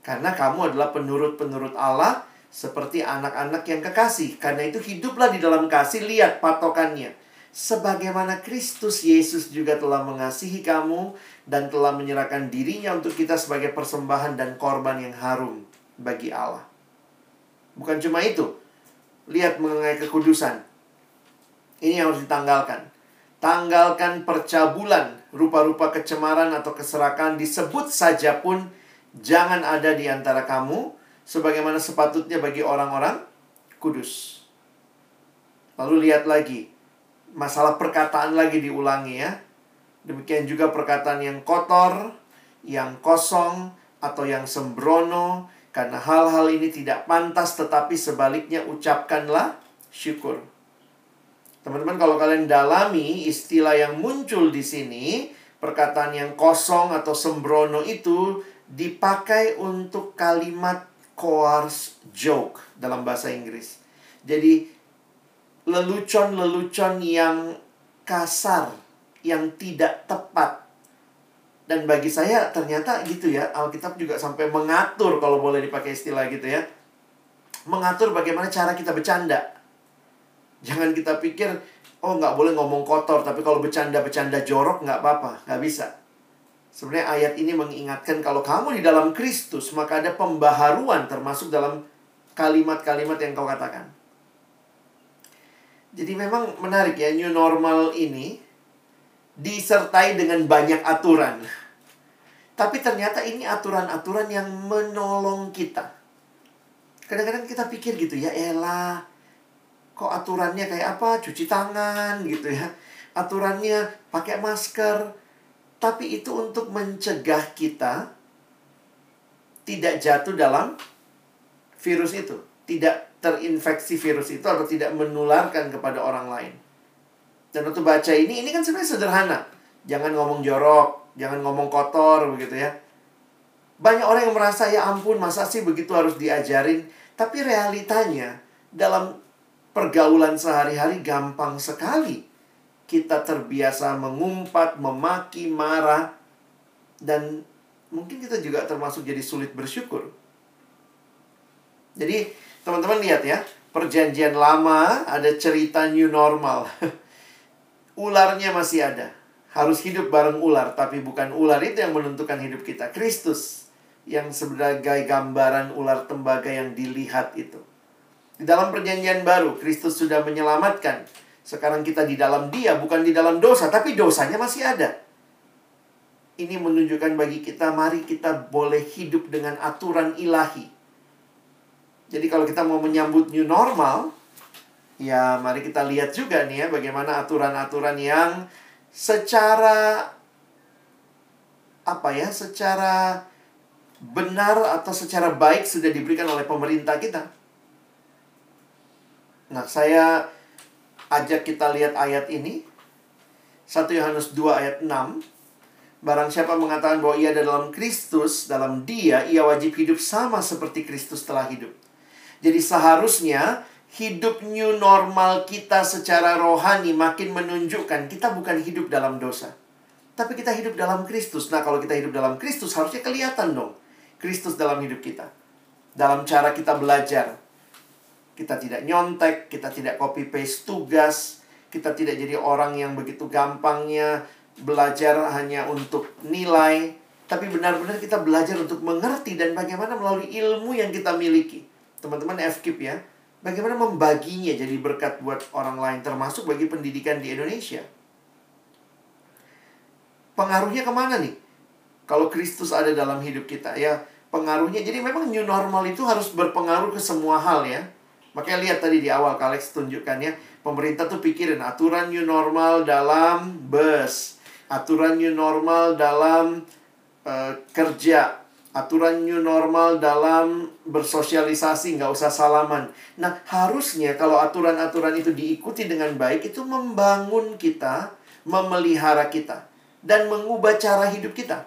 Karena kamu adalah penurut-penurut Allah seperti anak-anak yang kekasih. Karena itu hiduplah di dalam kasih, lihat patokannya. Sebagaimana Kristus Yesus juga telah mengasihi kamu dan telah menyerahkan dirinya untuk kita sebagai persembahan dan korban yang harum bagi Allah. Bukan cuma itu, lihat mengenai kekudusan. Ini yang harus ditanggalkan. Tanggalkan percabulan, rupa-rupa kecemaran atau keserakan disebut saja pun jangan ada di antara kamu sebagaimana sepatutnya bagi orang-orang kudus. Lalu lihat lagi, masalah perkataan lagi diulangi ya. Demikian juga perkataan yang kotor, yang kosong, atau yang sembrono, karena hal-hal ini tidak pantas tetapi sebaliknya ucapkanlah syukur. Teman-teman kalau kalian dalami istilah yang muncul di sini, perkataan yang kosong atau sembrono itu dipakai untuk kalimat coarse joke dalam bahasa Inggris. Jadi lelucon-lelucon yang kasar, yang tidak tepat dan bagi saya ternyata gitu ya, Alkitab juga sampai mengatur kalau boleh dipakai istilah gitu ya. Mengatur bagaimana cara kita bercanda. Jangan kita pikir, oh nggak boleh ngomong kotor, tapi kalau bercanda-bercanda jorok nggak apa-apa, nggak bisa. Sebenarnya ayat ini mengingatkan kalau kamu di dalam Kristus, maka ada pembaharuan termasuk dalam kalimat-kalimat yang kau katakan. Jadi memang menarik ya, new normal ini disertai dengan banyak aturan. Tapi ternyata ini aturan-aturan yang menolong kita. Kadang-kadang kita pikir gitu ya, elah, kok aturannya kayak apa? Cuci tangan gitu ya. Aturannya pakai masker. Tapi itu untuk mencegah kita tidak jatuh dalam virus itu. Tidak terinfeksi virus itu atau tidak menularkan kepada orang lain. Dan waktu baca ini, ini kan sebenarnya sederhana. Jangan ngomong jorok, jangan ngomong kotor begitu ya. Banyak orang yang merasa ya ampun masa sih begitu harus diajarin. Tapi realitanya dalam pergaulan sehari-hari gampang sekali. Kita terbiasa mengumpat, memaki, marah. Dan mungkin kita juga termasuk jadi sulit bersyukur. Jadi, teman-teman lihat ya, perjanjian lama ada cerita new normal. Ularnya masih ada. Harus hidup bareng ular, tapi bukan ular itu yang menentukan hidup kita. Kristus yang sebagai gambaran ular tembaga yang dilihat itu. Di dalam perjanjian baru, Kristus sudah menyelamatkan. Sekarang kita di dalam dia, bukan di dalam dosa, tapi dosanya masih ada. Ini menunjukkan bagi kita, mari kita boleh hidup dengan aturan ilahi. Jadi kalau kita mau menyambut new normal, ya mari kita lihat juga nih ya, bagaimana aturan-aturan yang secara apa ya, secara benar atau secara baik sudah diberikan oleh pemerintah kita. Nah, saya ajak kita lihat ayat ini. 1 Yohanes 2 ayat 6. Barang siapa mengatakan bahwa ia ada dalam Kristus, dalam dia, ia wajib hidup sama seperti Kristus telah hidup. Jadi seharusnya hidup new normal kita secara rohani makin menunjukkan kita bukan hidup dalam dosa. Tapi kita hidup dalam Kristus. Nah, kalau kita hidup dalam Kristus harusnya kelihatan dong. Kristus dalam hidup kita. Dalam cara kita belajar. Kita tidak nyontek, kita tidak copy paste tugas, kita tidak jadi orang yang begitu gampangnya belajar hanya untuk nilai, tapi benar-benar kita belajar untuk mengerti dan bagaimana melalui ilmu yang kita miliki. Teman-teman FKIP ya, bagaimana membaginya jadi berkat buat orang lain, termasuk bagi pendidikan di Indonesia. Pengaruhnya ke mana nih? Kalau Kristus ada dalam hidup kita, ya pengaruhnya. Jadi memang new normal itu harus berpengaruh ke semua hal ya. Makanya lihat tadi di awal Kalex tunjukkan ya, pemerintah tuh pikirin aturan new normal dalam bus, aturan new normal dalam uh, kerja, aturan new normal dalam bersosialisasi, nggak usah salaman. Nah, harusnya kalau aturan-aturan itu diikuti dengan baik, itu membangun kita, memelihara kita, dan mengubah cara hidup kita.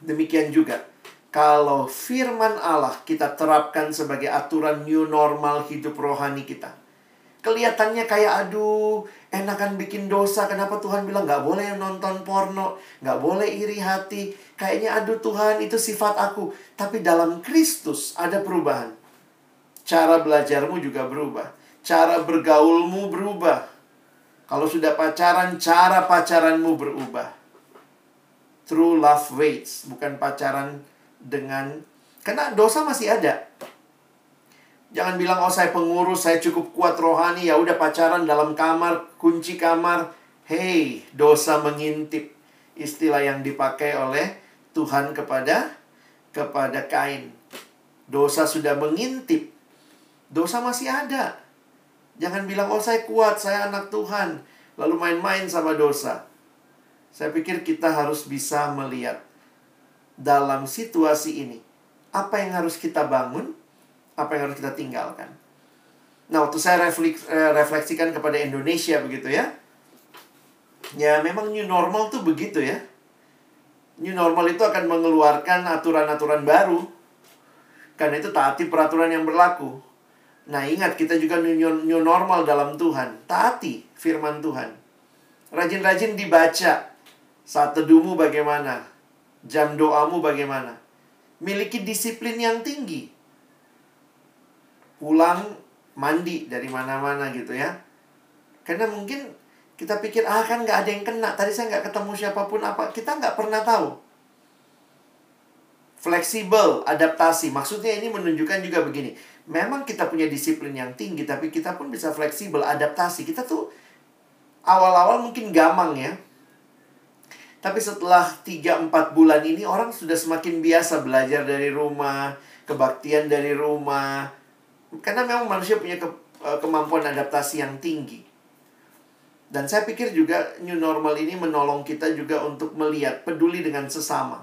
Demikian juga, kalau firman Allah kita terapkan sebagai aturan new normal hidup rohani kita. Kelihatannya kayak aduh, enakan bikin dosa. Kenapa Tuhan bilang nggak boleh nonton porno, nggak boleh iri hati. Kayaknya aduh Tuhan itu sifat aku. Tapi dalam Kristus ada perubahan. Cara belajarmu juga berubah. Cara bergaulmu berubah. Kalau sudah pacaran, cara pacaranmu berubah. True love waits, bukan pacaran dengan karena dosa masih ada. Jangan bilang oh saya pengurus, saya cukup kuat rohani, ya udah pacaran dalam kamar, kunci kamar. Hei, dosa mengintip. Istilah yang dipakai oleh Tuhan kepada kepada Kain. Dosa sudah mengintip. Dosa masih ada. Jangan bilang oh saya kuat, saya anak Tuhan, lalu main-main sama dosa. Saya pikir kita harus bisa melihat dalam situasi ini. Apa yang harus kita bangun? Apa yang harus kita tinggalkan. Nah, waktu saya eh, refleksikan kepada Indonesia begitu ya. Ya, memang new normal tuh begitu ya. New normal itu akan mengeluarkan aturan-aturan baru. Karena itu taati peraturan yang berlaku. Nah, ingat kita juga new, new normal dalam Tuhan. Taati firman Tuhan. Rajin-rajin dibaca. Saat teduhmu bagaimana? Jam doamu bagaimana? Miliki disiplin yang tinggi pulang mandi dari mana-mana gitu ya. Karena mungkin kita pikir, ah kan nggak ada yang kena. Tadi saya nggak ketemu siapa pun apa. Kita nggak pernah tahu. Fleksibel, adaptasi. Maksudnya ini menunjukkan juga begini. Memang kita punya disiplin yang tinggi, tapi kita pun bisa fleksibel, adaptasi. Kita tuh awal-awal mungkin gamang ya. Tapi setelah 3-4 bulan ini orang sudah semakin biasa belajar dari rumah, kebaktian dari rumah, karena memang manusia punya ke, uh, kemampuan adaptasi yang tinggi. Dan saya pikir juga new normal ini menolong kita juga untuk melihat, peduli dengan sesama.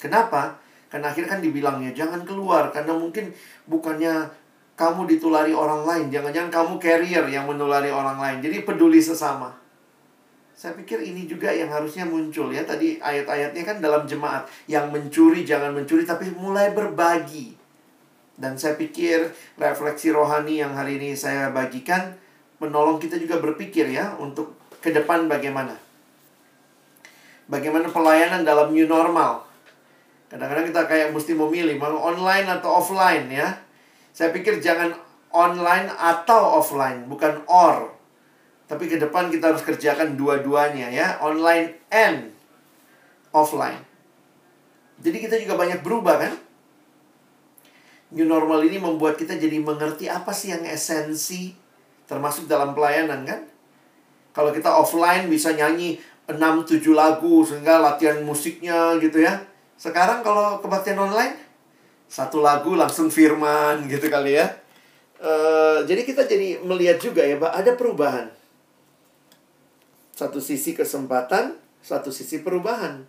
Kenapa? Karena akhirnya kan dibilangnya jangan keluar karena mungkin bukannya kamu ditulari orang lain, jangan-jangan kamu carrier yang menulari orang lain. Jadi peduli sesama. Saya pikir ini juga yang harusnya muncul ya. Tadi ayat-ayatnya kan dalam jemaat. Yang mencuri jangan mencuri tapi mulai berbagi. Dan saya pikir refleksi rohani yang hari ini saya bagikan menolong kita juga berpikir ya untuk ke depan bagaimana. Bagaimana pelayanan dalam new normal? Kadang-kadang kita kayak mesti memilih mau online atau offline ya. Saya pikir jangan online atau offline, bukan or. Tapi ke depan kita harus kerjakan dua-duanya ya, online and offline. Jadi kita juga banyak berubah kan? New normal ini membuat kita jadi mengerti apa sih yang esensi termasuk dalam pelayanan kan? Kalau kita offline bisa nyanyi 6 7 lagu sehingga latihan musiknya gitu ya. Sekarang kalau kebaktian online satu lagu langsung firman gitu kali ya. Uh, jadi kita jadi melihat juga ya, Pak, ada perubahan. Satu sisi kesempatan, satu sisi perubahan.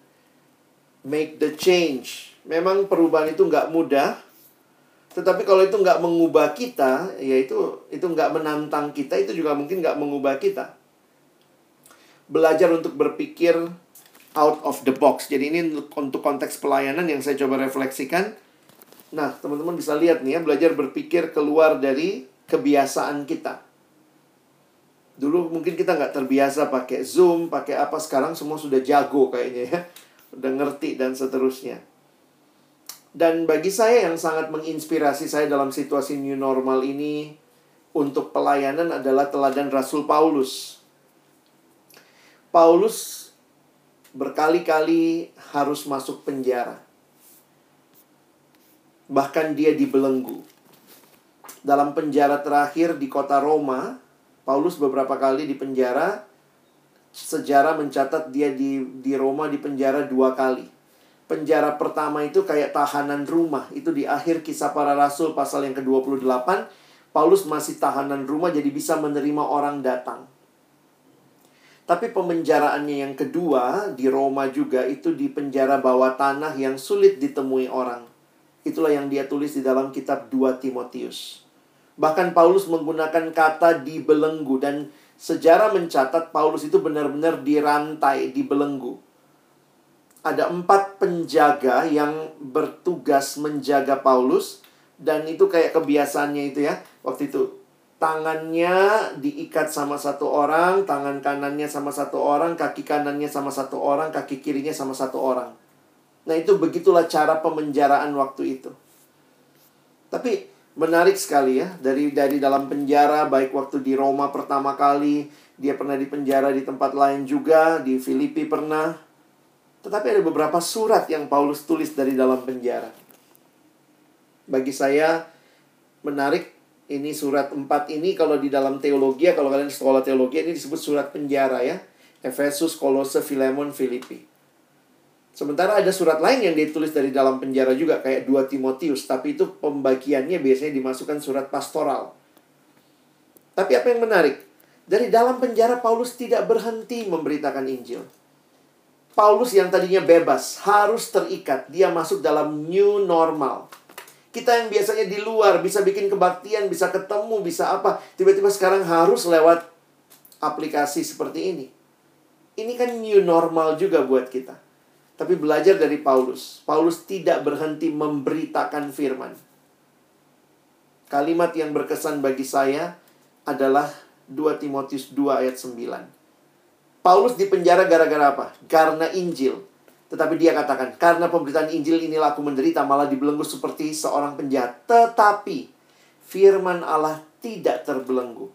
Make the change. Memang perubahan itu nggak mudah, tetapi kalau itu nggak mengubah kita, ya itu itu nggak menantang kita, itu juga mungkin nggak mengubah kita. Belajar untuk berpikir out of the box. Jadi ini untuk konteks pelayanan yang saya coba refleksikan. Nah, teman-teman bisa lihat nih ya, belajar berpikir keluar dari kebiasaan kita. Dulu mungkin kita nggak terbiasa pakai Zoom, pakai apa. Sekarang semua sudah jago kayaknya ya. Udah ngerti dan seterusnya. Dan bagi saya yang sangat menginspirasi saya dalam situasi new normal ini untuk pelayanan adalah teladan Rasul Paulus. Paulus berkali-kali harus masuk penjara. Bahkan dia dibelenggu. Dalam penjara terakhir di kota Roma, Paulus beberapa kali di penjara. Sejarah mencatat dia di, di Roma di penjara dua kali. Penjara pertama itu kayak tahanan rumah. Itu di akhir kisah para rasul pasal yang ke-28. Paulus masih tahanan rumah jadi bisa menerima orang datang. Tapi pemenjaraannya yang kedua di Roma juga itu di penjara bawah tanah yang sulit ditemui orang. Itulah yang dia tulis di dalam kitab 2 Timotius. Bahkan Paulus menggunakan kata dibelenggu dan sejarah mencatat Paulus itu benar-benar dirantai, dibelenggu. Ada empat penjaga yang bertugas menjaga Paulus dan itu kayak kebiasaannya itu ya. Waktu itu tangannya diikat sama satu orang, tangan kanannya sama satu orang, kaki kanannya sama satu orang, kaki kirinya sama satu orang. Nah, itu begitulah cara pemenjaraan waktu itu. Tapi menarik sekali ya dari dari dalam penjara baik waktu di Roma pertama kali dia pernah di penjara di tempat lain juga di Filipi pernah tetapi ada beberapa surat yang Paulus tulis dari dalam penjara bagi saya menarik ini surat 4 ini kalau di dalam teologi ya kalau kalian sekolah teologi ini disebut surat penjara ya Efesus Kolose Filemon Filipi Sementara ada surat lain yang ditulis dari dalam penjara juga kayak 2 Timotius, tapi itu pembagiannya biasanya dimasukkan surat pastoral. Tapi apa yang menarik? Dari dalam penjara Paulus tidak berhenti memberitakan Injil. Paulus yang tadinya bebas harus terikat, dia masuk dalam new normal. Kita yang biasanya di luar bisa bikin kebaktian, bisa ketemu, bisa apa, tiba-tiba sekarang harus lewat aplikasi seperti ini. Ini kan new normal juga buat kita. Tapi belajar dari Paulus. Paulus tidak berhenti memberitakan firman. Kalimat yang berkesan bagi saya adalah 2 Timotius 2 ayat 9. Paulus dipenjara gara-gara apa? Karena Injil. Tetapi dia katakan, karena pemberitaan Injil inilah aku menderita, malah dibelenggu seperti seorang penjahat. Tetapi, firman Allah tidak terbelenggu.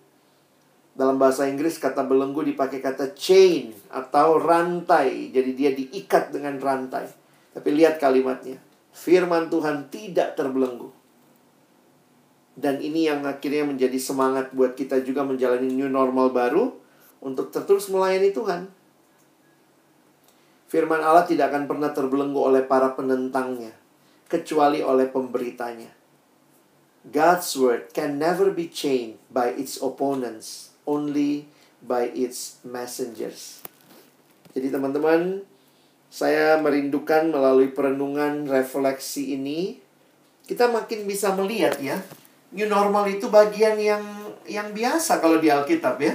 Dalam bahasa Inggris kata belenggu dipakai kata chain atau rantai. Jadi dia diikat dengan rantai. Tapi lihat kalimatnya. Firman Tuhan tidak terbelenggu. Dan ini yang akhirnya menjadi semangat buat kita juga menjalani new normal baru untuk terus melayani Tuhan. Firman Allah tidak akan pernah terbelenggu oleh para penentangnya, kecuali oleh pemberitanya. God's word can never be chained by its opponents only by its messengers. Jadi teman-teman, saya merindukan melalui perenungan refleksi ini kita makin bisa melihat ya, new normal itu bagian yang yang biasa kalau di Alkitab ya.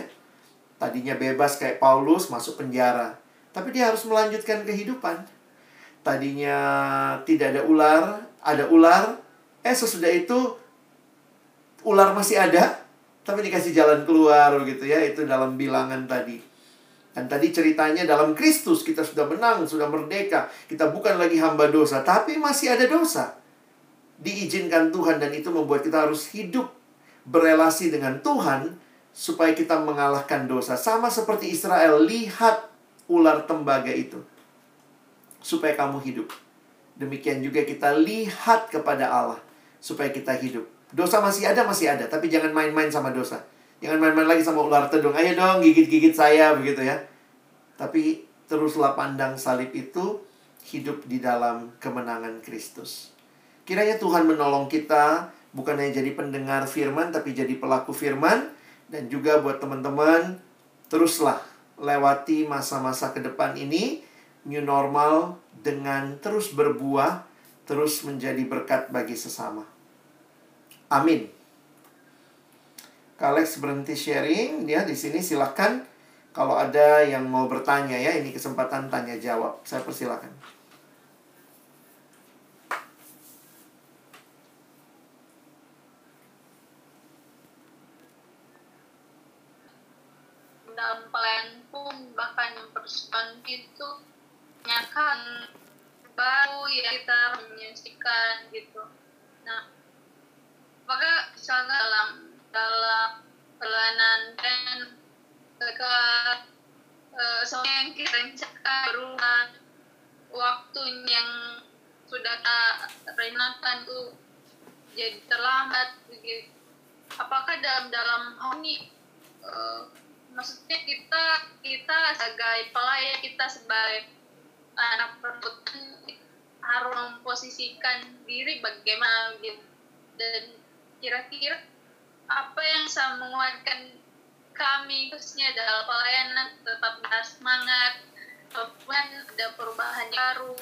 Tadinya bebas kayak Paulus masuk penjara, tapi dia harus melanjutkan kehidupan. Tadinya tidak ada ular, ada ular, eh sesudah itu ular masih ada, tapi dikasih jalan keluar gitu ya itu dalam bilangan tadi Dan tadi ceritanya dalam Kristus kita sudah menang, sudah merdeka. Kita bukan lagi hamba dosa, tapi masih ada dosa. Diizinkan Tuhan dan itu membuat kita harus hidup berelasi dengan Tuhan supaya kita mengalahkan dosa. Sama seperti Israel, lihat ular tembaga itu. Supaya kamu hidup. Demikian juga kita lihat kepada Allah supaya kita hidup. Dosa masih ada, masih ada, tapi jangan main-main sama dosa. Jangan main-main lagi sama ular tedung. Ayo dong gigit-gigit saya begitu ya. Tapi teruslah pandang salib itu hidup di dalam kemenangan Kristus. Kiranya Tuhan menolong kita bukan hanya jadi pendengar firman tapi jadi pelaku firman dan juga buat teman-teman teruslah lewati masa-masa ke depan ini new normal dengan terus berbuah, terus menjadi berkat bagi sesama. Amin. Kalex berhenti sharing, dia di sini silahkan kalau ada yang mau bertanya ya, ini kesempatan tanya jawab. Saya persilakan. dalam pelayan pun bahkan yang itu nyakan baru ya kita menyaksikan gitu. Nah maka misalnya dalam dalam pelayanan dan mereka uh, semua yang kita menyaksikan berulang waktu yang sudah kita rencanakan tuh jadi terlambat begitu. Apakah dalam dalam hal ini uh, maksudnya kita kita sebagai pelayan kita sebagai anak perempuan harus memposisikan diri bagaimana gitu. Dan kira-kira apa yang bisa menguatkan kami khususnya dalam pelayanan tetap semangat walaupun ada perubahan baru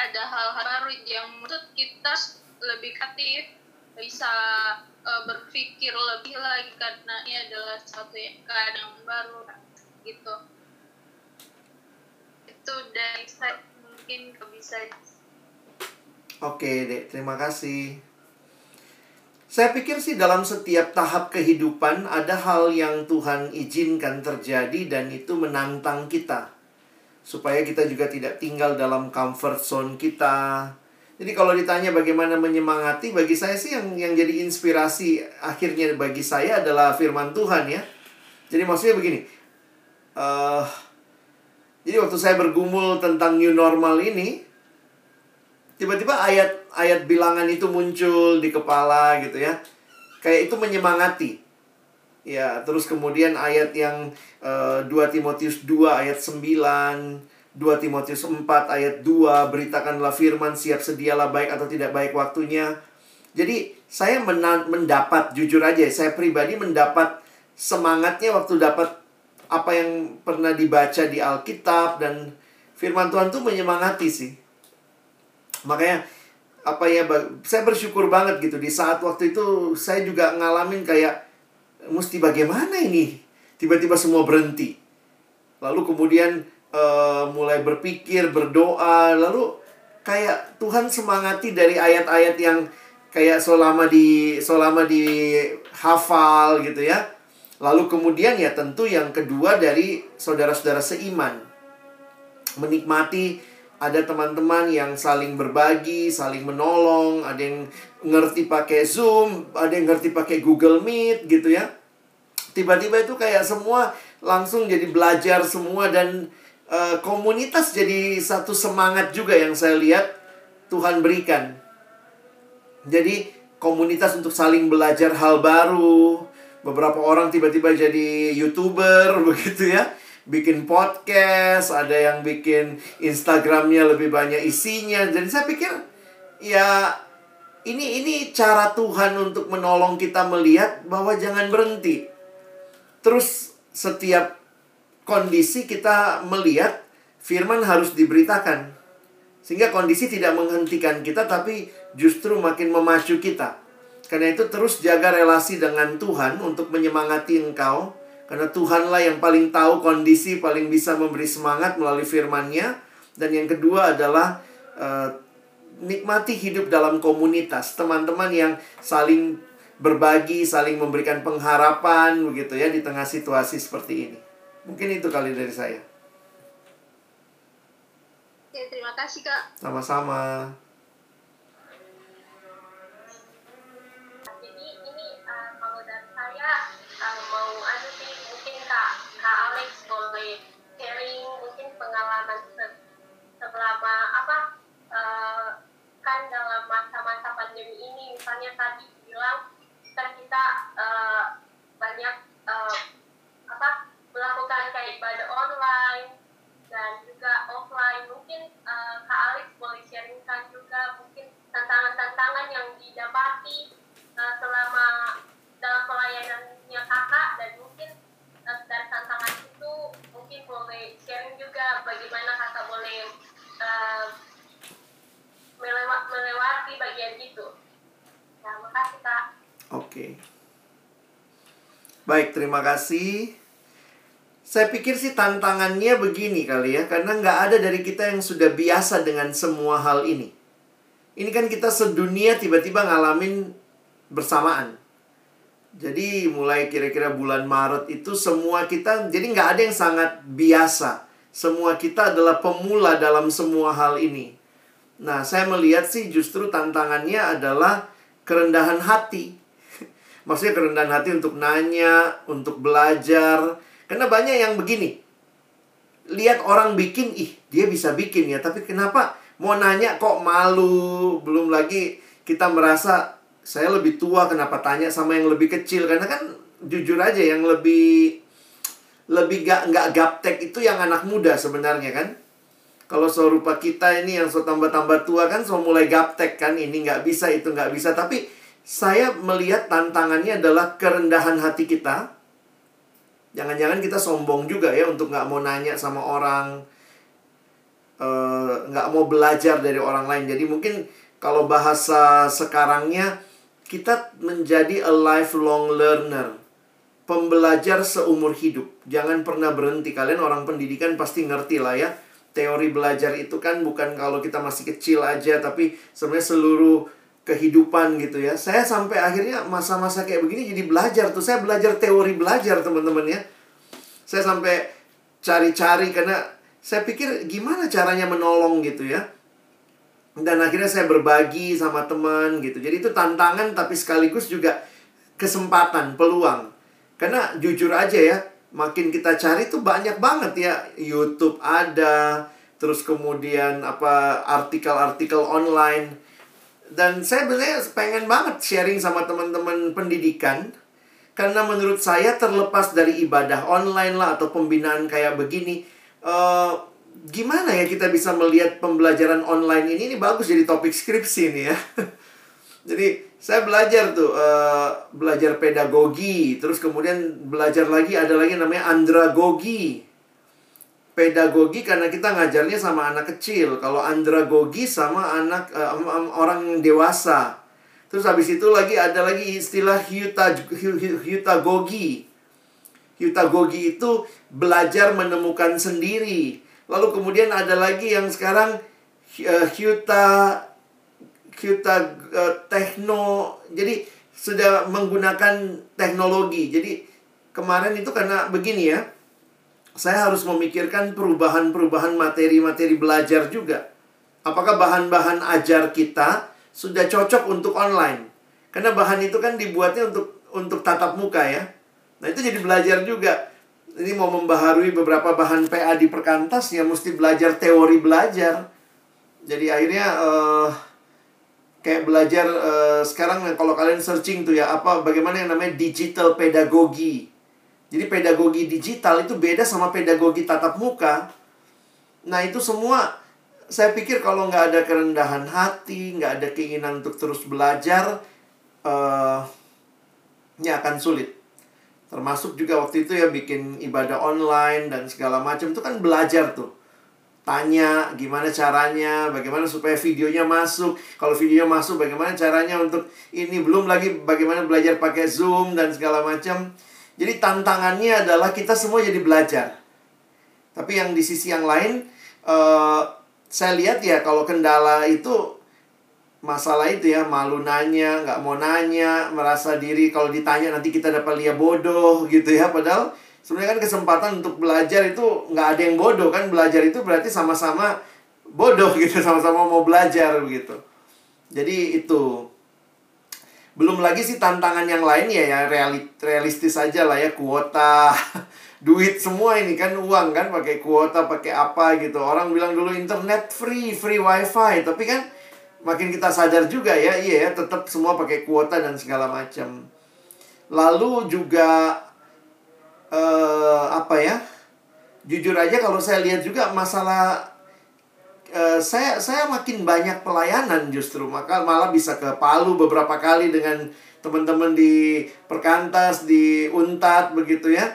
ada hal-hal baru yang menurut kita lebih kreatif bisa uh, berpikir lebih lagi karena ini adalah yang keadaan baru gitu itu dari saya mungkin bisa oke dek terima kasih saya pikir sih dalam setiap tahap kehidupan ada hal yang Tuhan izinkan terjadi dan itu menantang kita. Supaya kita juga tidak tinggal dalam comfort zone kita, jadi kalau ditanya bagaimana menyemangati, bagi saya sih yang yang jadi inspirasi akhirnya bagi saya adalah firman Tuhan ya. Jadi maksudnya begini, uh, jadi waktu saya bergumul tentang new normal ini, tiba-tiba ayat-ayat bilangan itu muncul di kepala gitu ya, kayak itu menyemangati. Ya, terus kemudian ayat yang uh, 2 Timotius 2 ayat 9 2 Timotius 4 ayat 2 beritakanlah firman siap sedialah baik atau tidak baik waktunya. Jadi saya mendapat jujur aja saya pribadi mendapat semangatnya waktu dapat apa yang pernah dibaca di Alkitab dan firman Tuhan tuh menyemangati sih. Makanya apa ya saya bersyukur banget gitu di saat waktu itu saya juga ngalamin kayak mesti bagaimana ini tiba-tiba semua berhenti. Lalu kemudian uh, mulai berpikir, berdoa, lalu kayak Tuhan semangati dari ayat-ayat yang kayak selama di selama di hafal gitu ya. Lalu kemudian ya tentu yang kedua dari saudara-saudara seiman menikmati ada teman-teman yang saling berbagi, saling menolong, ada yang ngerti pakai Zoom, ada yang ngerti pakai Google Meet gitu ya. Tiba-tiba itu kayak semua langsung jadi belajar semua dan uh, komunitas jadi satu semangat juga yang saya lihat Tuhan berikan. Jadi komunitas untuk saling belajar hal baru. Beberapa orang tiba-tiba jadi youtuber begitu ya, bikin podcast, ada yang bikin Instagramnya lebih banyak isinya. Jadi saya pikir ya ini ini cara Tuhan untuk menolong kita melihat bahwa jangan berhenti. Terus setiap kondisi kita melihat firman harus diberitakan. Sehingga kondisi tidak menghentikan kita tapi justru makin memacu kita. Karena itu terus jaga relasi dengan Tuhan untuk menyemangati engkau. Karena Tuhanlah yang paling tahu kondisi, paling bisa memberi semangat melalui firman-Nya. Dan yang kedua adalah uh, nikmati hidup dalam komunitas. Teman-teman yang saling berbagi, saling memberikan pengharapan begitu ya di tengah situasi seperti ini. Mungkin itu kali dari saya. Oke, terima kasih Kak. Sama-sama. Jadi ini uh, kalau dari saya uh, mau anu sih mungkin kak kak Alex boleh sharing mungkin pengalaman se- selama apa uh, kan dalam masa-masa pandemi ini misalnya tadi bilang kan kita uh, banyak uh, apa melakukan kayak ibadah online dan juga offline mungkin uh, kak Alex boleh sharingkan juga mungkin tantangan-tantangan yang didapati uh, selama dalam pelayanannya kakak dan mungkin uh, dari tantangan itu mungkin boleh sharing juga bagaimana kakak boleh uh, melewa- melewati bagian itu. Nah, makasih kak. Oke. Baik, terima kasih. Saya pikir sih tantangannya begini kali ya, karena nggak ada dari kita yang sudah biasa dengan semua hal ini. Ini kan kita sedunia tiba-tiba ngalamin bersamaan. Jadi mulai kira-kira bulan Maret itu semua kita, jadi nggak ada yang sangat biasa. Semua kita adalah pemula dalam semua hal ini. Nah, saya melihat sih justru tantangannya adalah kerendahan hati. Maksudnya kerendahan hati untuk nanya, untuk belajar. Karena banyak yang begini. Lihat orang bikin, ih dia bisa bikin ya. Tapi kenapa mau nanya kok malu? Belum lagi kita merasa saya lebih tua kenapa tanya sama yang lebih kecil. Karena kan jujur aja yang lebih lebih gak, nggak gaptek itu yang anak muda sebenarnya kan. Kalau serupa kita ini yang so tambah-tambah tua kan so mulai gaptek kan. Ini nggak bisa, itu nggak bisa. Tapi saya melihat tantangannya adalah kerendahan hati kita. Jangan-jangan kita sombong juga ya untuk nggak mau nanya sama orang. eh, nggak mau belajar dari orang lain. Jadi mungkin kalau bahasa sekarangnya kita menjadi a lifelong learner. Pembelajar seumur hidup. Jangan pernah berhenti. Kalian orang pendidikan pasti ngerti lah ya. Teori belajar itu kan bukan kalau kita masih kecil aja, tapi sebenarnya seluruh kehidupan gitu ya. Saya sampai akhirnya masa-masa kayak begini jadi belajar tuh. Saya belajar teori belajar teman-teman ya. Saya sampai cari-cari karena saya pikir gimana caranya menolong gitu ya. Dan akhirnya saya berbagi sama teman gitu. Jadi itu tantangan tapi sekaligus juga kesempatan, peluang. Karena jujur aja ya, makin kita cari tuh banyak banget ya. YouTube ada, terus kemudian apa artikel-artikel online. Dan saya sebenarnya pengen banget sharing sama teman-teman pendidikan karena menurut saya terlepas dari ibadah online lah atau pembinaan kayak begini, eh, gimana ya kita bisa melihat pembelajaran online ini? Ini bagus jadi topik skripsi nih ya. jadi saya belajar tuh eh, belajar pedagogi, terus kemudian belajar lagi ada lagi namanya andragogi. Pedagogi karena kita ngajarnya sama anak kecil. Kalau andragogi sama anak eh, am- orang dewasa. Terus habis itu lagi ada lagi istilah hyuta hy- hy- hyutagogi. Hyutagogi itu belajar menemukan sendiri. Lalu kemudian ada lagi yang sekarang uh, hyuta hyuta uh, tekno. Jadi sudah menggunakan teknologi. Jadi kemarin itu karena begini ya. Saya harus memikirkan perubahan-perubahan materi-materi belajar juga. Apakah bahan-bahan ajar kita sudah cocok untuk online? Karena bahan itu kan dibuatnya untuk untuk tatap muka ya. Nah, itu jadi belajar juga. Ini mau membaharui beberapa bahan PA di perkantas ya mesti belajar teori belajar. Jadi akhirnya eh kayak belajar eh, sekarang kalau kalian searching tuh ya apa bagaimana yang namanya digital pedagogi. Jadi pedagogi digital itu beda sama pedagogi tatap muka. Nah itu semua saya pikir kalau nggak ada kerendahan hati, nggak ada keinginan untuk terus belajar, eh ini akan sulit. Termasuk juga waktu itu ya bikin ibadah online dan segala macam itu kan belajar tuh. Tanya gimana caranya, bagaimana supaya videonya masuk. Kalau videonya masuk, bagaimana caranya untuk ini belum lagi bagaimana belajar pakai Zoom dan segala macam. Jadi tantangannya adalah kita semua jadi belajar. Tapi yang di sisi yang lain, eh saya lihat ya kalau kendala itu masalah itu ya malu nanya, nggak mau nanya, merasa diri kalau ditanya nanti kita dapat lihat bodoh gitu ya. Padahal sebenarnya kan kesempatan untuk belajar itu nggak ada yang bodoh kan belajar itu berarti sama-sama bodoh gitu sama-sama mau belajar begitu jadi itu belum lagi sih tantangan yang lain ya ya reali- realistis aja lah ya kuota duit semua ini kan uang kan pakai kuota pakai apa gitu. Orang bilang dulu internet free free wifi tapi kan makin kita sadar juga ya iya ya tetap semua pakai kuota dan segala macam. Lalu juga eh apa ya jujur aja kalau saya lihat juga masalah Eh, saya saya makin banyak pelayanan justru maka malah bisa ke Palu beberapa kali dengan teman-teman di Perkantas di Untat begitu ya.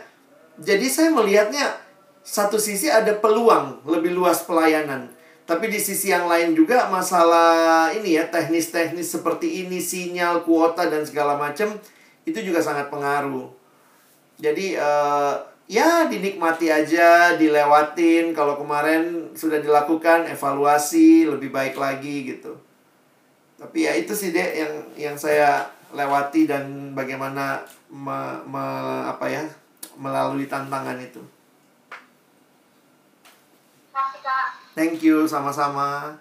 Jadi saya melihatnya satu sisi ada peluang lebih luas pelayanan. Tapi di sisi yang lain juga masalah ini ya teknis-teknis seperti ini sinyal kuota dan segala macam itu juga sangat pengaruh. Jadi eh, ya dinikmati aja, dilewatin. Kalau kemarin sudah dilakukan evaluasi lebih baik lagi gitu. Tapi ya itu sih deh yang yang saya lewati dan bagaimana me, me- apa ya melalui tantangan itu. Thank you sama-sama.